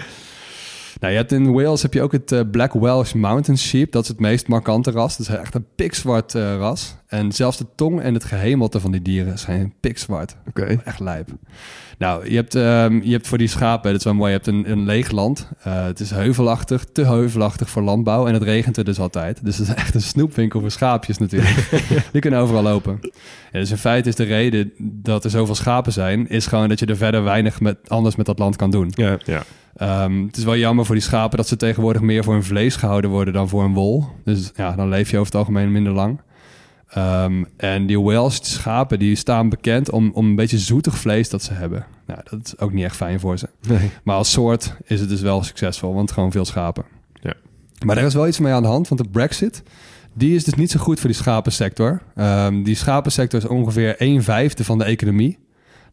Nou, je hebt in Wales heb je ook het eh, Black Welsh Mountain Sheep. Dat is het meest markante ras. Dat is echt een pikzwart eh, ras. En zelfs de tong en het gehemelte van die dieren zijn pikzwart. Oké. Echt lijp. Nou, je hebt, ehm, je hebt voor die schapen, dat is wel mooi, je hebt een, een leeg land. Eh, het is heuvelachtig, te heuvelachtig voor landbouw. En het regent er dus altijd. Dus het is echt een snoepwinkel voor schaapjes natuurlijk. die kunnen overal lopen. Ja, dus in feite is de reden dat er zoveel schapen zijn... is gewoon dat je er verder weinig met, anders met dat land kan doen. Ja. Ja. Ehm, het is wel jammer voor die schapen dat ze tegenwoordig meer voor hun vlees gehouden worden dan voor hun wol. Dus ja, dan leef je over het algemeen minder lang. Ehm, en die Welsh schapen die staan bekend om, om een beetje zoetig vlees dat ze hebben. Nou, dat is ook niet echt fijn voor ze. Nee. Maar als soort is het dus wel succesvol, want gewoon veel schapen. Ja. Maar er is wel iets mee aan de hand, want de Brexit Die is dus niet zo goed voor die schapensector. Ehm, die schapensector is ongeveer 1 vijfde van de economie.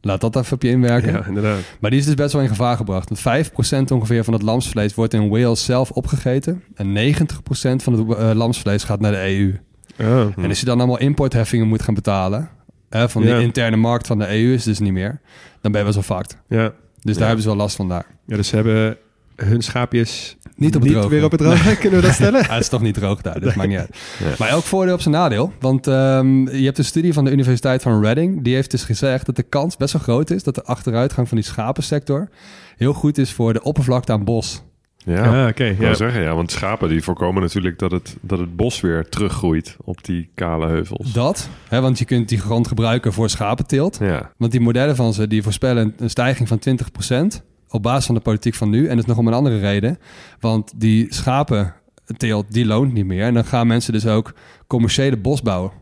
Laat dat even op je inwerken. Ja, inderdaad. Maar die is dus best wel in gevaar gebracht. Want 5% ongeveer van het lamsvlees wordt in Wales zelf opgegeten. En 90% van het eh, lamsvlees gaat naar de EU. Oh. En als je dan allemaal importheffingen moet gaan betalen... Hè, van Ja. de interne markt van de EU is dus niet meer... dan ben je wel zo fucked. Ja. Dus daar hebben ze wel last van daar. ja, dus ze hebben hun schaapjes Niet op het droge. weer op het droge. Kunnen we dat stellen? Het is toch niet droog daar, dus maakt niet uit. Ja. Maar elk voordeel op zijn nadeel. Want ehm, je hebt een studie van de Universiteit van Reading. Die heeft dus gezegd dat de kans best wel groot is... dat de achteruitgang van die schapensector... heel goed is voor de oppervlakte aan bos. Ja, Ah, oké. ik ja. zeggen, ja, want schapen die voorkomen natuurlijk dat het, dat het bos weer teruggroeit op die kale heuvels. Dat, hè, want je kunt die grond gebruiken voor schapenteelt. Ja, Want die modellen van ze die voorspellen een- een stijging van 20% op basis van de politiek van nu. En dat is nog om een andere reden. Want die schapenteelt, die loont niet meer. En dan gaan mensen dus ook commerciële bosbouw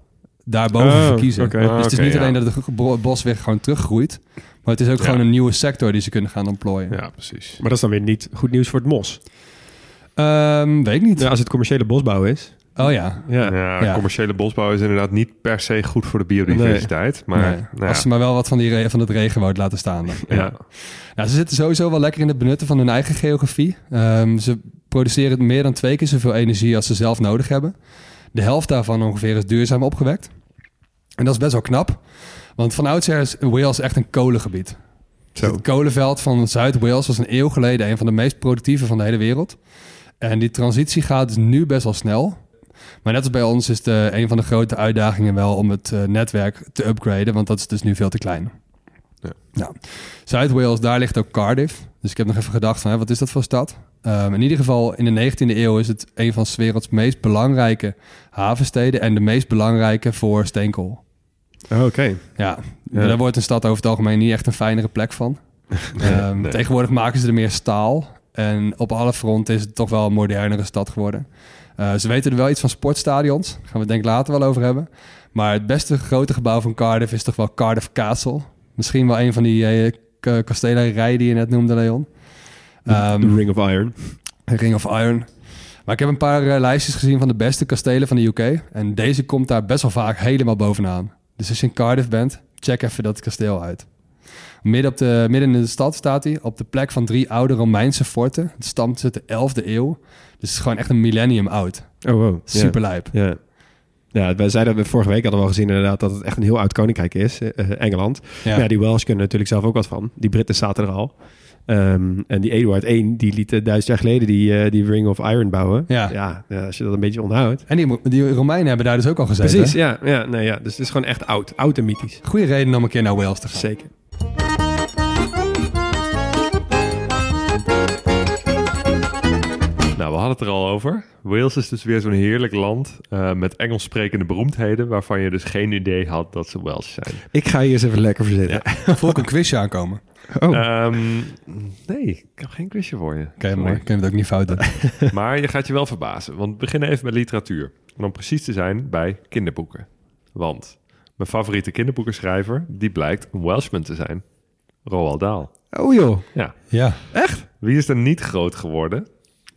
daarboven Oh, verkiezen. Dus Ah, het is niet ja. alleen dat het bo- bos weer gewoon teruggroeit. Maar het is ook Ja. gewoon een nieuwe sector die ze kunnen gaan ontplooien. ja, precies. Maar dat is dan weer niet goed nieuws voor het mos. Ehm, weet ik niet. Ja, als het commerciële bosbouw is. Oh ja. Ja. Ja, Ja. commerciële bosbouw is inderdaad niet per se goed voor de biodiversiteit. Maar Nee. nou ja. Als ze maar wel wat van, die van het regenwoud laten staan. Dan. ja. Nou, ze zitten sowieso wel lekker in het benutten van hun eigen geografie. Ehm, ze produceren meer dan twee keer zoveel energie als ze zelf nodig hebben. De helft daarvan ongeveer is duurzaam opgewekt. En dat is best wel knap. Want van oudsher is Wales echt een kolengebied. Dus Zo. Het kolenveld van Zuid-Wales was een eeuw geleden een van de meest productieve van de hele wereld. En die transitie gaat dus nu best wel snel. Maar net als bij ons is de, een van de grote uitdagingen wel om het eh, netwerk te upgraden, want dat is dus nu veel te klein. Ja. Nou, Zuid-Wales, daar ligt ook Cardiff. Dus ik heb nog even gedacht van, hè, wat is dat voor stad? Ehm, in ieder geval, in de 19e eeuw is het een van 's werelds meest belangrijke havensteden en de meest belangrijke voor steenkool. Oh, Oké. Ja, daar wordt een stad over het algemeen niet echt een fijnere plek van. Ehm, nee. Tegenwoordig maken ze er meer staal. En op alle fronten is het toch wel een modernere stad geworden. Eh, ze weten er wel iets van sportstadions. Daar gaan we het denk ik later wel over hebben. Maar het beste grote gebouw van Cardiff is toch wel Cardiff Castle. Misschien wel een van die eh, k- kastelenrijen die je net noemde, Leon. Ehm, The Ring of Iron. Ring of Iron. Maar ik heb een paar eh, lijstjes gezien van de beste kastelen van de UK. En deze komt daar best wel vaak helemaal bovenaan. Dus als je in Cardiff bent, check even dat kasteel uit. Midden, op de, midden in de stad staat hij, op de plek van drie oude Romeinse forten. Het stamt uit de 11e eeuw. Dus het is gewoon echt een millennium oud. Oh, wow. Super lijp. Ja. Ja, wij zeiden we vorige week hadden we al gezien inderdaad dat het echt een heel oud koninkrijk is, eh, Engeland. Ja. Ja. die Welsh kunnen natuurlijk zelf ook wat van. Die Britten zaten er al. Ehm, en die Eduard I, die liet eh, duizend jaar geleden die, eh, die Ring of Iron bouwen. Ja. Ja, ja, als je dat een beetje onthoudt. En die, die Romeinen hebben daar dus ook al gezeten. Precies, ja, ja, nee, ja. Dus het is gewoon echt oud. Oud en mythisch. Goede reden om een keer naar Wales te gaan. Zeker. Nou, we hadden het er al over. Wales is dus weer zo'n heerlijk land eh, met Engels sprekende beroemdheden... waarvan je dus geen idee had dat ze Welsh zijn. Ik ga hier eens even lekker voor zitten. Voel ik een quizje aankomen. Oh, Ehm, nee, ik heb geen quizje voor je. Oké, mooi. Kunnen we het ook niet fout doen. Maar je gaat je wel verbazen, want we beginnen even met literatuur. En om precies te zijn bij kinderboeken. Want mijn favoriete kinderboekenschrijver, die blijkt een Welshman te zijn. Roald Dahl. oh joh. Ja. Ja. Wie is er niet groot geworden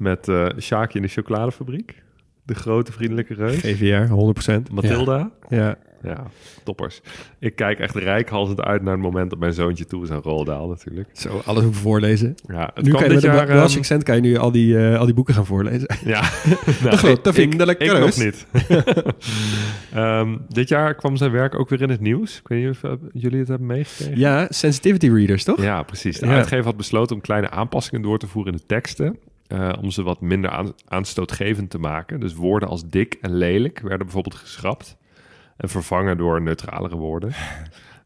met eh Sjaakje in de chocoladefabriek? De grote vriendelijke reus. GVR, 100%. Mathilda. Ja. Ja. toppers. Ik kijk echt rijkhalsend uit naar het moment dat mijn zoontje toe is aan Roald Dahl natuurlijk. Zo, alles hoeven voorlezen. Ja, het nu kan je dit met jaar... Ehm, accent kan je nu al die, eh, al die boeken gaan voorlezen. Ja, nou, ik- ik- vriendelijke ik, reus. nog niet. Ehm, dit jaar kwam zijn werk ook weer in het nieuws. Ik weet niet of eh, jullie het hebben meegekregen. Ja, sensitivity readers, toch? Ja, precies. De Ja. uitgever had besloten om kleine aanpassingen door te voeren in de teksten. Eh, om ze wat minder aan, aanstootgevend te maken. Dus woorden als dik en lelijk werden bijvoorbeeld geschrapt. En vervangen door neutralere woorden.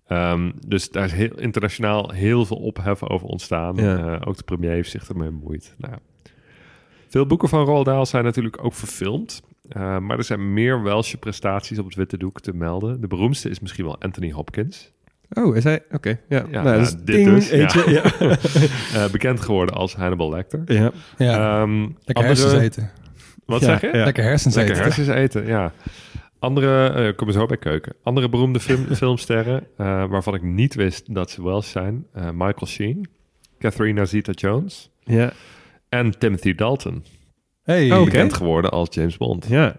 Ehm, dus daar is heel, internationaal heel veel ophef over ontstaan. Ja. Eh, ook de premier heeft zich ermee bemoeid. Nou, veel boeken van Roald Dahl zijn natuurlijk ook verfilmd. Eh, maar er zijn meer Welsche prestaties op het witte doek te melden. De beroemdste is misschien wel Anthony Hopkins. Oh, is hij? Oké, ja. Ja, nou, ja, is dit ding, dus, ja. eentje. Ja. Eh, bekend geworden als Hannibal Lecter. ja. Ja. Ehm, Lekker andere- hersens eten. Wat Ja, zeg je? ja. Lekker hersens Lekker eten. hersens eten, ja. Andere, eh kom er zo bij keuken. Andere beroemde film, filmsterren, eh, waarvan ik niet wist dat ze Welsh zijn. eh, Michael Sheen, Catherine Zeta-Jones Ja. en Timothy Dalton. Hey. Oh. Bekend geworden als James Bond. Ja.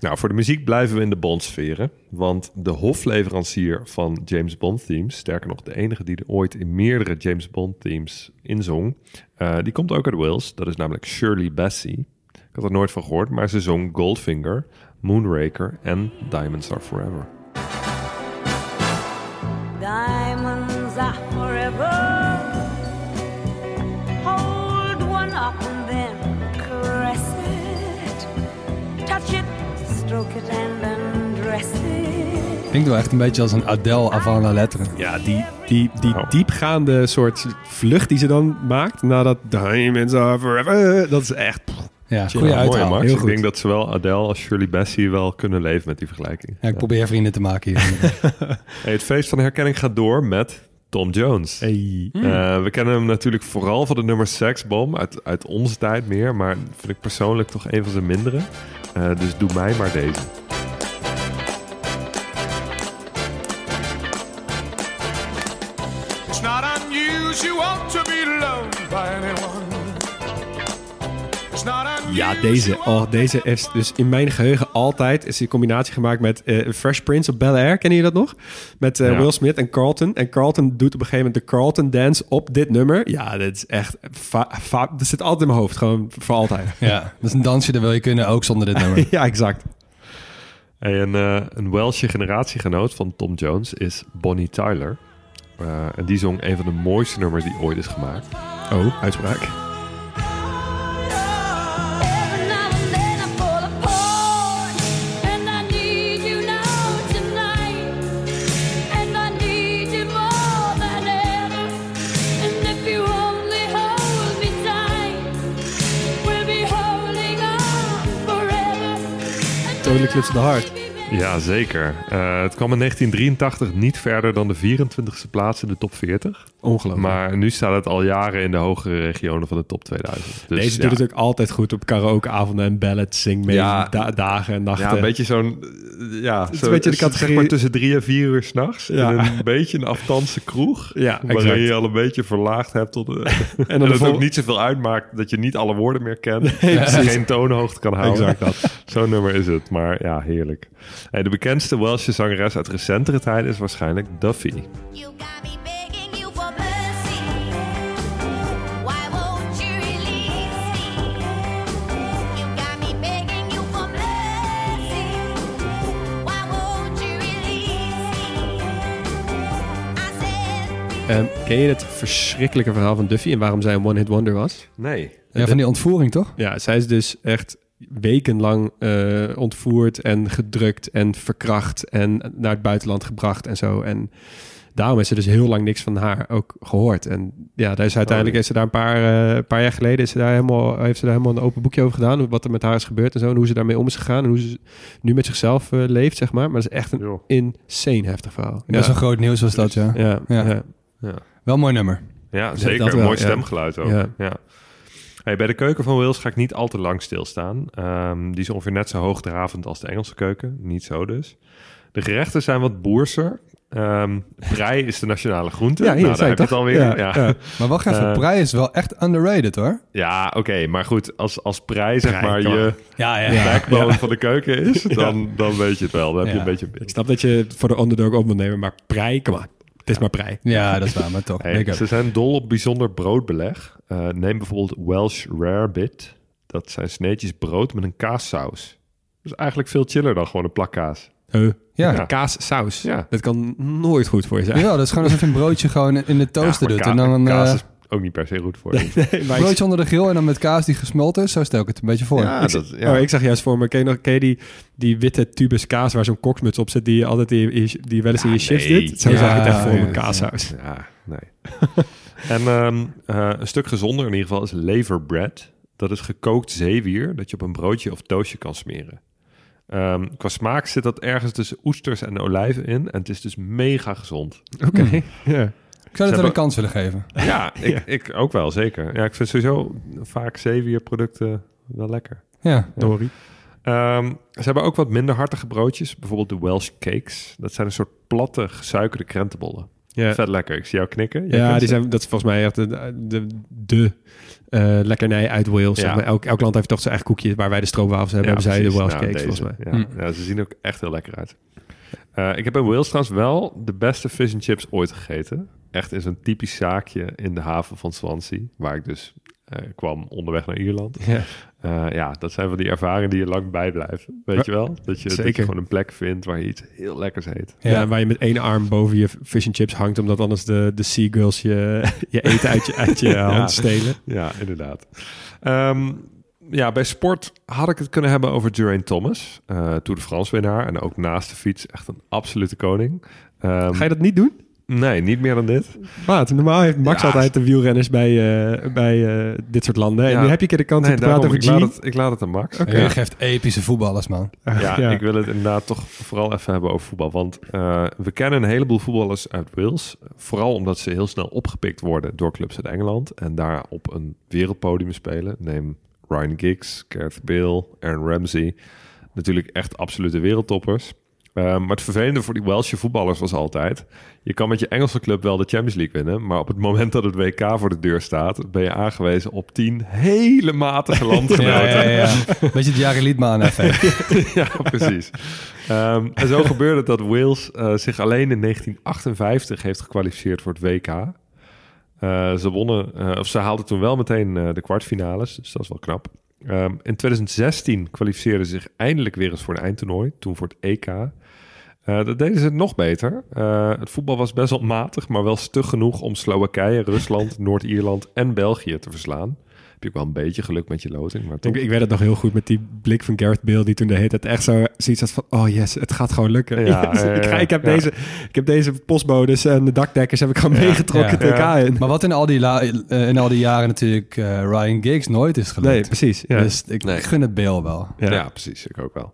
Nou, voor de muziek blijven we in de Bond-sferen. Want de hofleverancier van James Bond-themes... sterker nog, de enige die er ooit in meerdere James Bond-themes inzong... eh, die komt ook uit Wales. Dat is namelijk Shirley Bassey. Ik had er nooit van gehoord, maar ze zong Goldfinger, Moonraker en Diamonds Are Forever. Stroke it and undress it. Klinkt wel echt een beetje als een Adele avant la lettre. Ja, die, die, die Oh. diepgaande soort vlucht die ze dan maakt nadat Diamonds Are Forever, dat is echt... Ja, goede Ja, Mooi. Max. heel Ik denk dat zowel Adele als Shirley Bassey wel kunnen leven met die vergelijking. Ja, ik probeer vrienden te maken hier. Hey, het feest van herkenning gaat door met Tom Jones. Hey. Eh, we kennen hem natuurlijk vooral van de nummer Sex Bomb uit, uit onze tijd meer, maar vind ik persoonlijk toch een van zijn mindere. Eh, dus doe mij maar deze. Ja, deze. Oh, deze is dus in mijn geheugen altijd is die combinatie gemaakt met eh, Fresh Prince of Bel-Air. Kennen jullie dat nog? Met eh, Ja. Will Smith en Carlton. En Carlton doet op een gegeven moment de Carlton dance op dit nummer. Ja, dat is echt... dat zit altijd in mijn hoofd. Gewoon voor altijd. ja, dat is een dansje, dat wil je kunnen, ook zonder dit nummer. ja, exact. Hey, een, eh een Welsh generatiegenoot van Tom Jones is Bonnie Tyler. Eh, en die zong een van de mooiste nummers die ooit is gemaakt. Oh, uitspraak. Of the. Ja, zeker. Eh, het kwam in 1983 niet verder dan de 24e plaats in de top 40. Ongelooflijk. Maar nu staat het al jaren in de hogere regionen van de top 2000. Dus, Deze ja. doet het ook altijd goed op karaokeavonden en ballads, zing mee, Ja. da- dagen en nachten. Ja, een beetje zo'n... Ja, is zo, een beetje de zeg maar tussen drie en vier uur s'nachts. Ja. In een beetje een aftanse kroeg. Ja, Waarin exact. je al een beetje verlaagd hebt. Tot, de- en dat het vol- ook niet zoveel uitmaakt dat je niet alle woorden meer kent. Nee, dat je precies. geen toonhoogte kan houden. Exact dat. Zo'n nummer is het. Maar ja, heerlijk. Hey, de bekendste Welsche zangeres uit recentere tijden is waarschijnlijk Duffy. Ehm, ken je het verschrikkelijke verhaal van Duffy en waarom zij een one-hit wonder was? Nee. Ja, van die ontvoering, toch? Ja, zij is dus echt wekenlang eh, ontvoerd en gedrukt en verkracht en naar het buitenland gebracht en zo. En daarom is er dus heel lang niks van haar ook gehoord. En ja, daar is uiteindelijk is ze daar een paar, eh, paar jaar geleden is ze daar helemaal, heeft ze daar helemaal een open boekje over gedaan. Wat er met haar is gebeurd en zo. En hoe ze daarmee om is gegaan. En hoe ze nu met zichzelf eh, leeft, zeg maar. Maar dat is echt een insane heftig verhaal. Best ja. wel groot nieuws was dat, ja. Ja, Ja. ja. Ja. Wel een mooi nummer. Ja, zeker. wel, mooi ja. stemgeluid ook. Ja. Ja. Hey, bij de keuken van Wales ga ik niet al te lang stilstaan. Ehm, die is ongeveer net zo hoogdravend als de Engelse keuken. Niet zo dus. De gerechten zijn wat boerser. Ehm prei is de nationale groente. Ja, hier, nou, daar heb ik je het toch? alweer. Ja, Ja, ja. ja. Maar wacht even, Eh, Prij is wel echt underrated, hoor. oké. maar goed. Als, als prei zeg Prei, maar je Ja, ja. backbone van de keuken is, dan, dan weet je het wel. Dan heb je Ja. een beetje... Ik snap dat je het voor de underdog op moet nemen, maar prei, kom aan. Het is maar prei. Ja, dat is waar, maar toch. Hey, ze zijn dol op bijzonder broodbeleg. Eh, neem bijvoorbeeld Welsh Rarebit. Dat zijn sneetjes brood met een kaassaus. Dat is eigenlijk veel chiller dan gewoon een plak kaas. Huh? Ja. Ja. Kaassaus. Ja. Dat kan nooit goed voor je zijn. Ja, dat is gewoon alsof je een broodje gewoon in de toaster Ja, doet. En dan een kaas eh, is ook niet per se goed voor je. Nee, maar ik- broodje onder de grill en dan met kaas die gesmolten is. Zo stel ik het een beetje voor. Ja, ik, dat, ja. Oh, ik zag juist voor me, ken je, nog, ken je die, die witte tubus kaas waar zo'n koksmuts op zit, die je altijd in je- die wel eens in je nee. doet? Zo Ja, zag ik het echt voor ja, me, ja. kaassaus. Ja, nee. en ehm, eh, een stuk gezonder in ieder geval is leverbread. Dat is gekookt zeewier dat je op een broodje of toastje kan smeren. Ehm, qua smaak zit dat ergens tussen oesters en olijven in. En het is dus mega gezond. Oké, Hmm. ja. Zou het hebben- wel een kans willen geven. Ja, ik, ik ook wel, zeker. Ja, ik vind sowieso vaak zeewierproducten wel lekker. Ja. Dory. Ehm, ze hebben ook wat minder hartige broodjes. Bijvoorbeeld de Welsh cakes. Dat zijn een soort platte gesuikerde krentenbollen. Ja. Vet lekker. Ik zie jou knikken. Jij Ja, die zijn, dat is volgens mij echt de, de, de eh, lekkernij uit Wales. Ja. Zeg maar. elk, elk land heeft toch zijn eigen koekje. Waar wij de stroopwafels hebben, hebben zij de. Welsh Nou, cakes deze. volgens mij. Ja. Ja, ze zien ook echt heel lekker uit. Eh, ik heb in Wales trouwens wel de beste fish and chips ooit gegeten. Echt in zo'n typisch zaakje in de haven van Swansea. Waar ik dus eh, kwam onderweg naar Ierland. Ja. Eh, ja, dat zijn van die ervaringen die je lang bijblijven. Weet je wel? Dat je, dat je gewoon een plek vindt waar je iets heel lekkers eet. Ja. waar je met één arm boven je fish and chips hangt, omdat anders de, de seagulls je, je eten uit je, uit je Ja. hand stelen. Ja, inderdaad. Ehm, ja, bij sport had ik het kunnen hebben over Geraint Thomas. eh Tour de France winnaar. En ook naast de fiets echt een absolute koning. Ehm, Ga je dat niet doen? Nee, niet meer dan dit. Wat? Normaal heeft Max Ja. altijd de wielrenners bij, eh, bij eh, dit soort landen. En Ja. nu heb je een keer de kans Nee, om te praten over ik G. laat, het, ik laat het aan Max. Je Ja. geeft epische voetballers, man. Ja, Ja. ik wil het inderdaad toch vooral even hebben over voetbal. Want eh, we kennen een heleboel voetballers uit Wales. Vooral omdat ze heel snel opgepikt worden door clubs uit Engeland. En daar op een wereldpodium spelen. Neem Ryan Giggs, Gareth Bale, Aaron Ramsey. Natuurlijk echt absolute wereldtoppers. Eh, maar het vervelende voor die Welsche voetballers was altijd... je kan met je Engelse club wel de Champions League winnen... maar op het moment dat het WK voor de deur staat... ben je aangewezen op tien hele matige landgenoten. Ja, ja, ja. Beetje het Jari Liedman effect. ja, precies. Ehm, en zo gebeurde het dat Wales eh, zich alleen in 1958 heeft gekwalificeerd voor het WK. Eh, ze wonnen, eh, of ze haalden toen wel meteen de kwartfinales, dus dat is wel knap. Ehm, in 2016 kwalificeerden ze zich eindelijk weer eens voor een eindtoernooi, toen voor het EK. Eh, dat deden ze nog beter. Eh, het voetbal was best wel matig, maar wel stug genoeg om Slowakije, Rusland, Noord-Ierland en België te verslaan. Heb je ook wel een beetje geluk met je loting, maar toch. Ik, ik weet het nog heel goed met die blik van Gareth Bale die toen de hele tijd echt zo zoiets had van oh yes, het gaat gewoon lukken. Ja, Yes, ik, ga, ik, heb ja. deze, ik heb deze postbodes en de dakdekkers heb ik gewoon meegetrokken Ja. het WK in. Maar wat in al die, la- eh, in al die jaren natuurlijk eh, Ryan Giggs nooit is gelukt. Nee, precies. Ja. Dus ik Nee. gun het Bale wel. Ja, precies. Ik ook wel.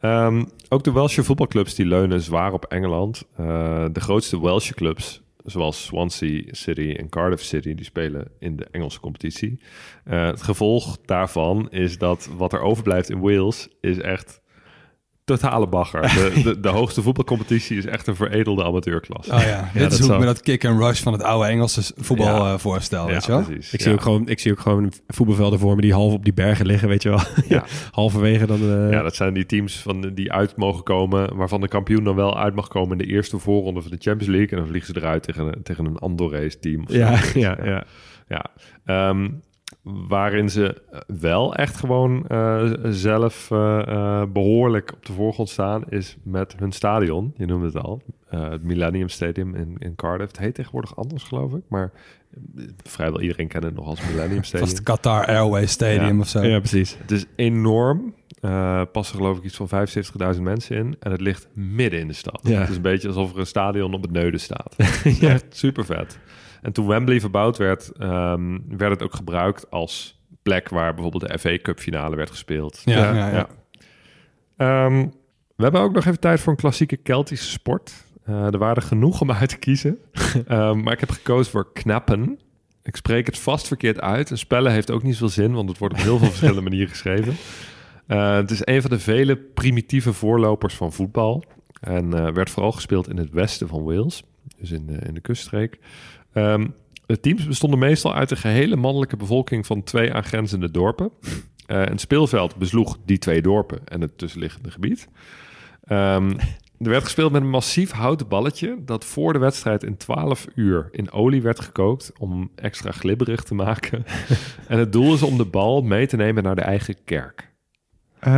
Ehm, ook de Welsh voetbalclubs die leunen zwaar op Engeland. Eh, de grootste Welsh clubs, zoals Swansea City en Cardiff City, die spelen in de Engelse competitie. Eh, het gevolg daarvan is dat wat er overblijft in Wales is echt totale bagger. De, de, de hoogste voetbalcompetitie is echt een veredelde amateurklasse. Oh ja, dit dat is hoe ik me dat kick en rush van het oude Engelse voetbal Ja. eh, voorstel, Ja, weet je wel? precies. Ik, Ja. zie ook gewoon, ik zie ook gewoon voetbalvelden voor me die half op die bergen liggen, weet je wel. Ja. Halverwege dan... eh, Ja, dat zijn die teams van, die uit mogen komen, waarvan de kampioen dan wel uit mag komen in de eerste voorronde van de Champions League. En dan vliegen ze eruit tegen, een- tegen een Andorrees team. of zo. ja, ja, ja. Ja, Ehm, waarin ze wel echt gewoon eh, zelf eh, eh, behoorlijk op de voorgrond staan, is met hun stadion. Je noemde het al, het Millennium Stadium in, in Cardiff. Het heet tegenwoordig anders, geloof ik, maar vrijwel iedereen kent het nog als Millennium Stadium. Vast Qatar Airways Stadium Ja. of zo. ja, precies. Het is enorm. Eh passen geloof ik iets van 75.000 mensen in. En het ligt midden in de stad. Ja. Het is een beetje alsof er een stadion op het neuden staat. ja. Echt super vet. En toen Wembley verbouwd werd, ehm, werd het ook gebruikt als plek waar bijvoorbeeld de FA Cup finale werd gespeeld. Ja, ja, ja. Ehm, we hebben ook nog even tijd voor een klassieke Keltische sport. Eh, er waren er genoeg om uit te kiezen. Ehm, maar ik heb gekozen voor knappen. Ik spreek het vast verkeerd uit. En spellen heeft ook niet zoveel zin, want het wordt op heel veel verschillende manieren geschreven. Eh, het is een van de vele primitieve voorlopers van voetbal. En eh, werd vooral gespeeld in het westen van Wales, dus in de, in de kuststreek. Ehm, de teams bestonden meestal uit de gehele mannelijke bevolking van twee aangrenzende dorpen. Eh, een speelveld besloeg die twee dorpen en het tussenliggende gebied. Ehm, er werd gespeeld met een massief houten balletje dat voor de wedstrijd in 12 uur in olie werd gekookt om extra glibberig te maken. en het doel is om de bal mee te nemen naar de eigen kerk.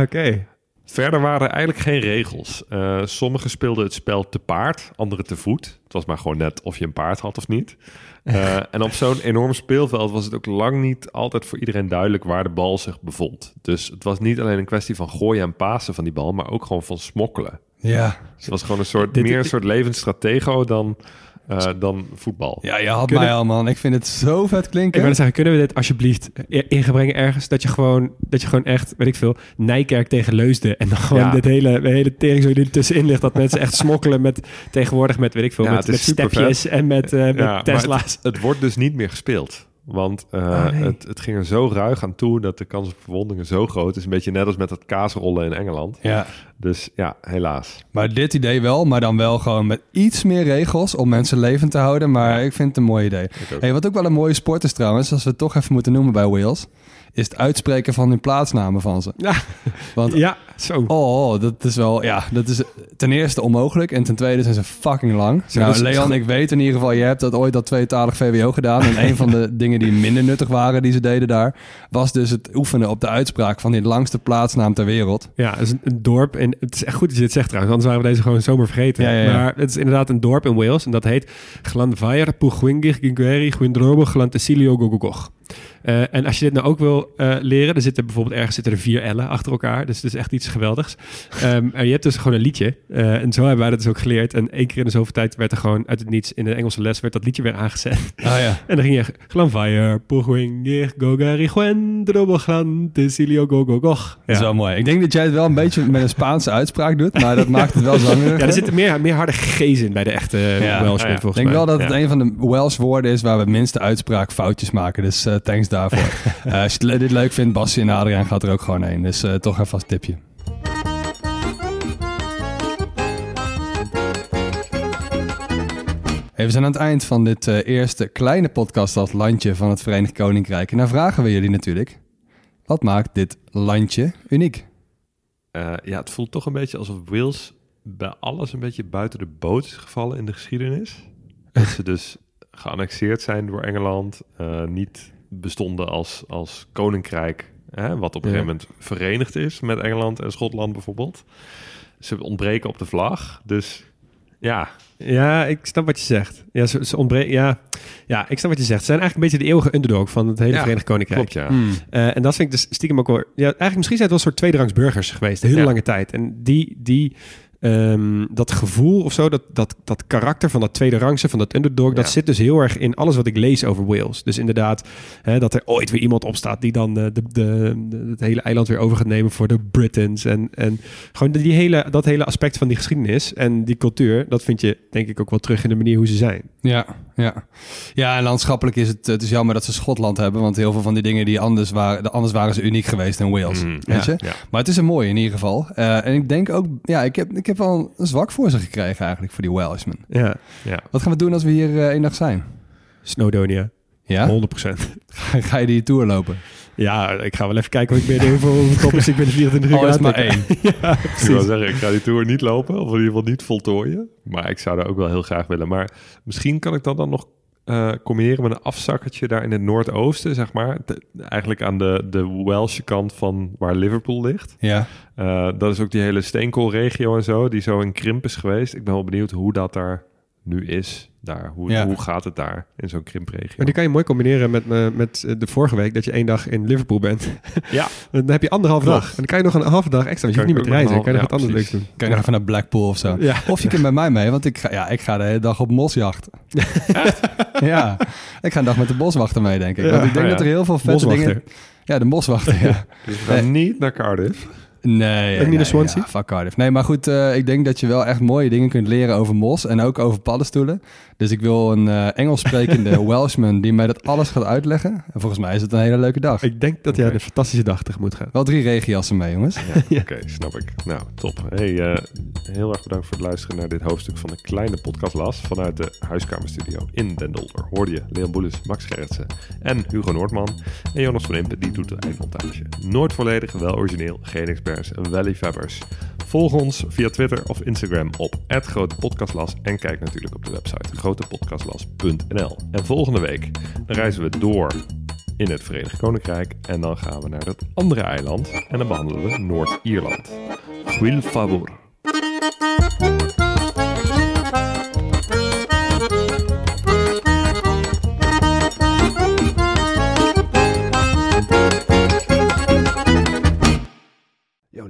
Oké. Verder waren er eigenlijk geen regels. Eh, sommigen speelden het spel te paard, anderen te voet. Het was maar gewoon net of je een paard had of niet. Eh, en op zo'n enorm speelveld was het ook lang niet altijd voor iedereen duidelijk waar de bal zich bevond. Dus het was niet alleen een kwestie van gooien en pasen van die bal, maar ook gewoon van smokkelen. Ja. Dus het was gewoon een soort, meer een soort levensstratego dan, eh, dan voetbal. Ja, je had Kunnen- mij al, man. Ik vind het zo vet Ik klinken. wil zeggen, kunnen we dit alsjeblieft i- ingebrengen ergens? Dat je gewoon, dat je gewoon echt, weet ik veel, Nijkerk tegen Leusden. En dan gewoon Ja. dit hele, de hele tering zo die ertussenin ligt. Dat mensen echt smokkelen met, tegenwoordig met, weet ik veel, Ja, met, met stepjes en met, eh, met Ja, maar Tesla's. Het, het wordt dus niet meer gespeeld. Want eh, Oh, nee. het, het ging er zo ruig aan toe dat de kans op verwondingen zo groot is. Een beetje net als met het kaasrollen in Engeland. Ja. Dus ja, helaas. Maar dit idee wel, maar dan wel gewoon met iets meer regels om mensen levend te houden. Maar ik vind het een mooi idee. ook. Hey, wat ook wel een mooie sport is trouwens, als we het toch even moeten noemen bij Wales, is het uitspreken van hun plaatsnamen van ze. Ja, Want ja zo. Oh, dat is wel, ja, dat is ten eerste onmogelijk en ten tweede zijn ze fucking lang. Zo, nou, Leon, ik weet in ieder geval, je hebt dat ooit dat tweetalig VWO gedaan. En een van de dingen die minder nuttig waren die ze deden daar, was dus het oefenen op de uitspraak van die langste plaatsnaam ter wereld. Ja, is een, dorp. En het is echt goed dat je dit zegt trouwens, anders waren we deze gewoon zomaar vergeten. Ja, ja, ja. Maar het is inderdaad een dorp in Wales en dat heet Glanfair, Pugwingig, Gingweri, Gwindrobo, Glantecilio, Gogogoch. Eh, en als je dit nou ook wil eh, leren, er zitten bijvoorbeeld ergens zitten er vier L'en achter elkaar. Dus het is echt iets geweldigs. Ehm, en je hebt dus gewoon een liedje. Eh, en zo hebben wij dat dus ook geleerd. En één keer in de zoveel tijd werd er gewoon uit het niets in de Engelse les werd dat liedje weer aangezet. Ah ja. En dan ging je Glanfair, Pugwingig, Gogari, Gwendrobo, Glantecilio, Gogogoch. Dat is wel mooi. Ik denk dat jij het wel een beetje met een Spaanse uitspraak doet, maar dat maakt het wel zangerig. Ja, er zitten meer, meer harde G's in bij de echte Ja. Welshmen, Ah, ja. Ik denk mij. wel dat het Ja. een van de Welsh woorden is waar we het minste uitspraakfoutjes maken. Dus eh, thanks daarvoor. Eh, als je dit leuk vindt, Basje en Adriaan gaat er ook gewoon heen. Dus eh, toch even als tipje. Hey, we zijn aan het eind van dit eh, eerste kleine podcast als landje van het Verenigd Koninkrijk. En dan vragen we jullie natuurlijk, wat maakt dit landje uniek? Eh, ja, het voelt toch een beetje alsof Wales bij alles een beetje buiten de boot is gevallen in de geschiedenis. Dat ze dus geannexeerd zijn door Engeland, eh, niet bestonden als, als koninkrijk, hè, wat op een Ja. gegeven moment verenigd is met Engeland en Schotland bijvoorbeeld. Ze ontbreken op de vlag, dus ja, Ja, ik snap wat je zegt. Ja, ze, ze ontbreken... Ja, ja, ik snap wat je zegt. Ze zijn eigenlijk een beetje de eeuwige underdog van het hele Ja, Verenigd Koninkrijk. klopt ja. Hmm. Eh, en dat vind ik dus stiekem ook wel... Ja, eigenlijk misschien zijn het wel een soort tweederangs burgers geweest. De hele Ja. lange tijd. En die... die ehm, dat gevoel of zo, dat, dat, dat karakter van dat tweede rangse, van dat underdog, dat zit dus heel erg in alles wat ik lees over Wales. Dus inderdaad, hè, dat er ooit weer iemand opstaat die dan eh, de, de, de- het hele eiland weer over gaat nemen voor de Britons. En, en gewoon die hele, dat hele aspect van die geschiedenis en die cultuur, dat vind je denk ik ook wel terug in de manier hoe ze zijn. Ja, ja. ja, en landschappelijk is het, het is jammer dat ze Schotland hebben, want heel veel van die dingen die anders waren, anders waren ze uniek geweest in Wales. Mm, weet ja, je? ja. Maar het is een mooie in ieder geval. Eh, en ik denk ook, ja, ik heb, ik heb wel een zwak voor ze gekregen eigenlijk, voor die Welshmen. Ja, ja. Wat gaan we doen als we hier eh één dag zijn? Snowdonia. Ja? 100%. Ga, ga je die tour lopen? Ja, ik ga wel even kijken hoe ik ben hoeveel toppers ik binnen 24 uur Al is maar één. ja, Ik wil zeggen, ik ga die tour niet lopen, of in ieder geval niet voltooien. Maar ik zou dat ook wel heel graag willen. Maar misschien kan ik dat dan nog eh, combineren met een afzakkertje daar in het noordoosten, zeg maar. De- eigenlijk aan de, de Welsche kant van waar Liverpool ligt. Ja. Eh, dat is ook die hele steenkoolregio en zo, die zo in krimp is geweest. Ik ben wel benieuwd hoe dat daar nu is. Daar. Hoe, Ja. hoe gaat het daar in zo'n krimpregio? Maar die kan je mooi combineren met, eh, met eh, de vorige week dat je één dag in Liverpool bent. Ja. dan heb je anderhalf Klopt. dag. En dan kan je nog een halve dag extra, want je Kan hoeft niet meer te reizen. Kan je nog wat anders leuks doen. Kan je nog even naar Blackpool of zo? Ja. Of je kunt met mij mee, want ik ga, ja, ik ga de hele dag op mosjacht. ja, ik ga een dag met de boswachter mee, denk ik. Ja. Want ik denk Oh, ja. dat er heel veel vette Boswachter. dingen... Ja, de boswachter, ja. Dus we gaan niet naar Cardiff. Nee. Ook niet nee, naar Swansea? Ja, fuck Cardiff. Nee, maar goed, eh, ik denk dat je wel echt mooie dingen kunt leren over mos en ook over paddenstoelen. Dus ik wil een eh, Engels sprekende Welshman die mij dat alles gaat uitleggen. En volgens mij is het een hele leuke dag. Ik denk dat jij een fantastische dag tegemoet gaat. Wel drie regenjassen mee, jongens. Ja, Oké, snap ik. Nou, top. Hey, eh, heel erg bedankt voor het luisteren naar dit hoofdstuk van de kleine podcastlas vanuit de huiskamerstudio in Den Dolder. Hoorde je Leon Boelens, Max Gerritsen en Hugo Noordman. En Jonas van Impen, die doet de eindmontage. Nooit volledig, wel origineel, geen experts en wel liefhebbers. Volg ons via Twitter of Instagram op @grotepodcastlas en kijk natuurlijk op de website grotepodcastlas.nl. En volgende week reizen we door in het Verenigd Koninkrijk. En dan gaan we naar dat andere eiland. En dan behandelen we Noord-Ierland. Gwil favor.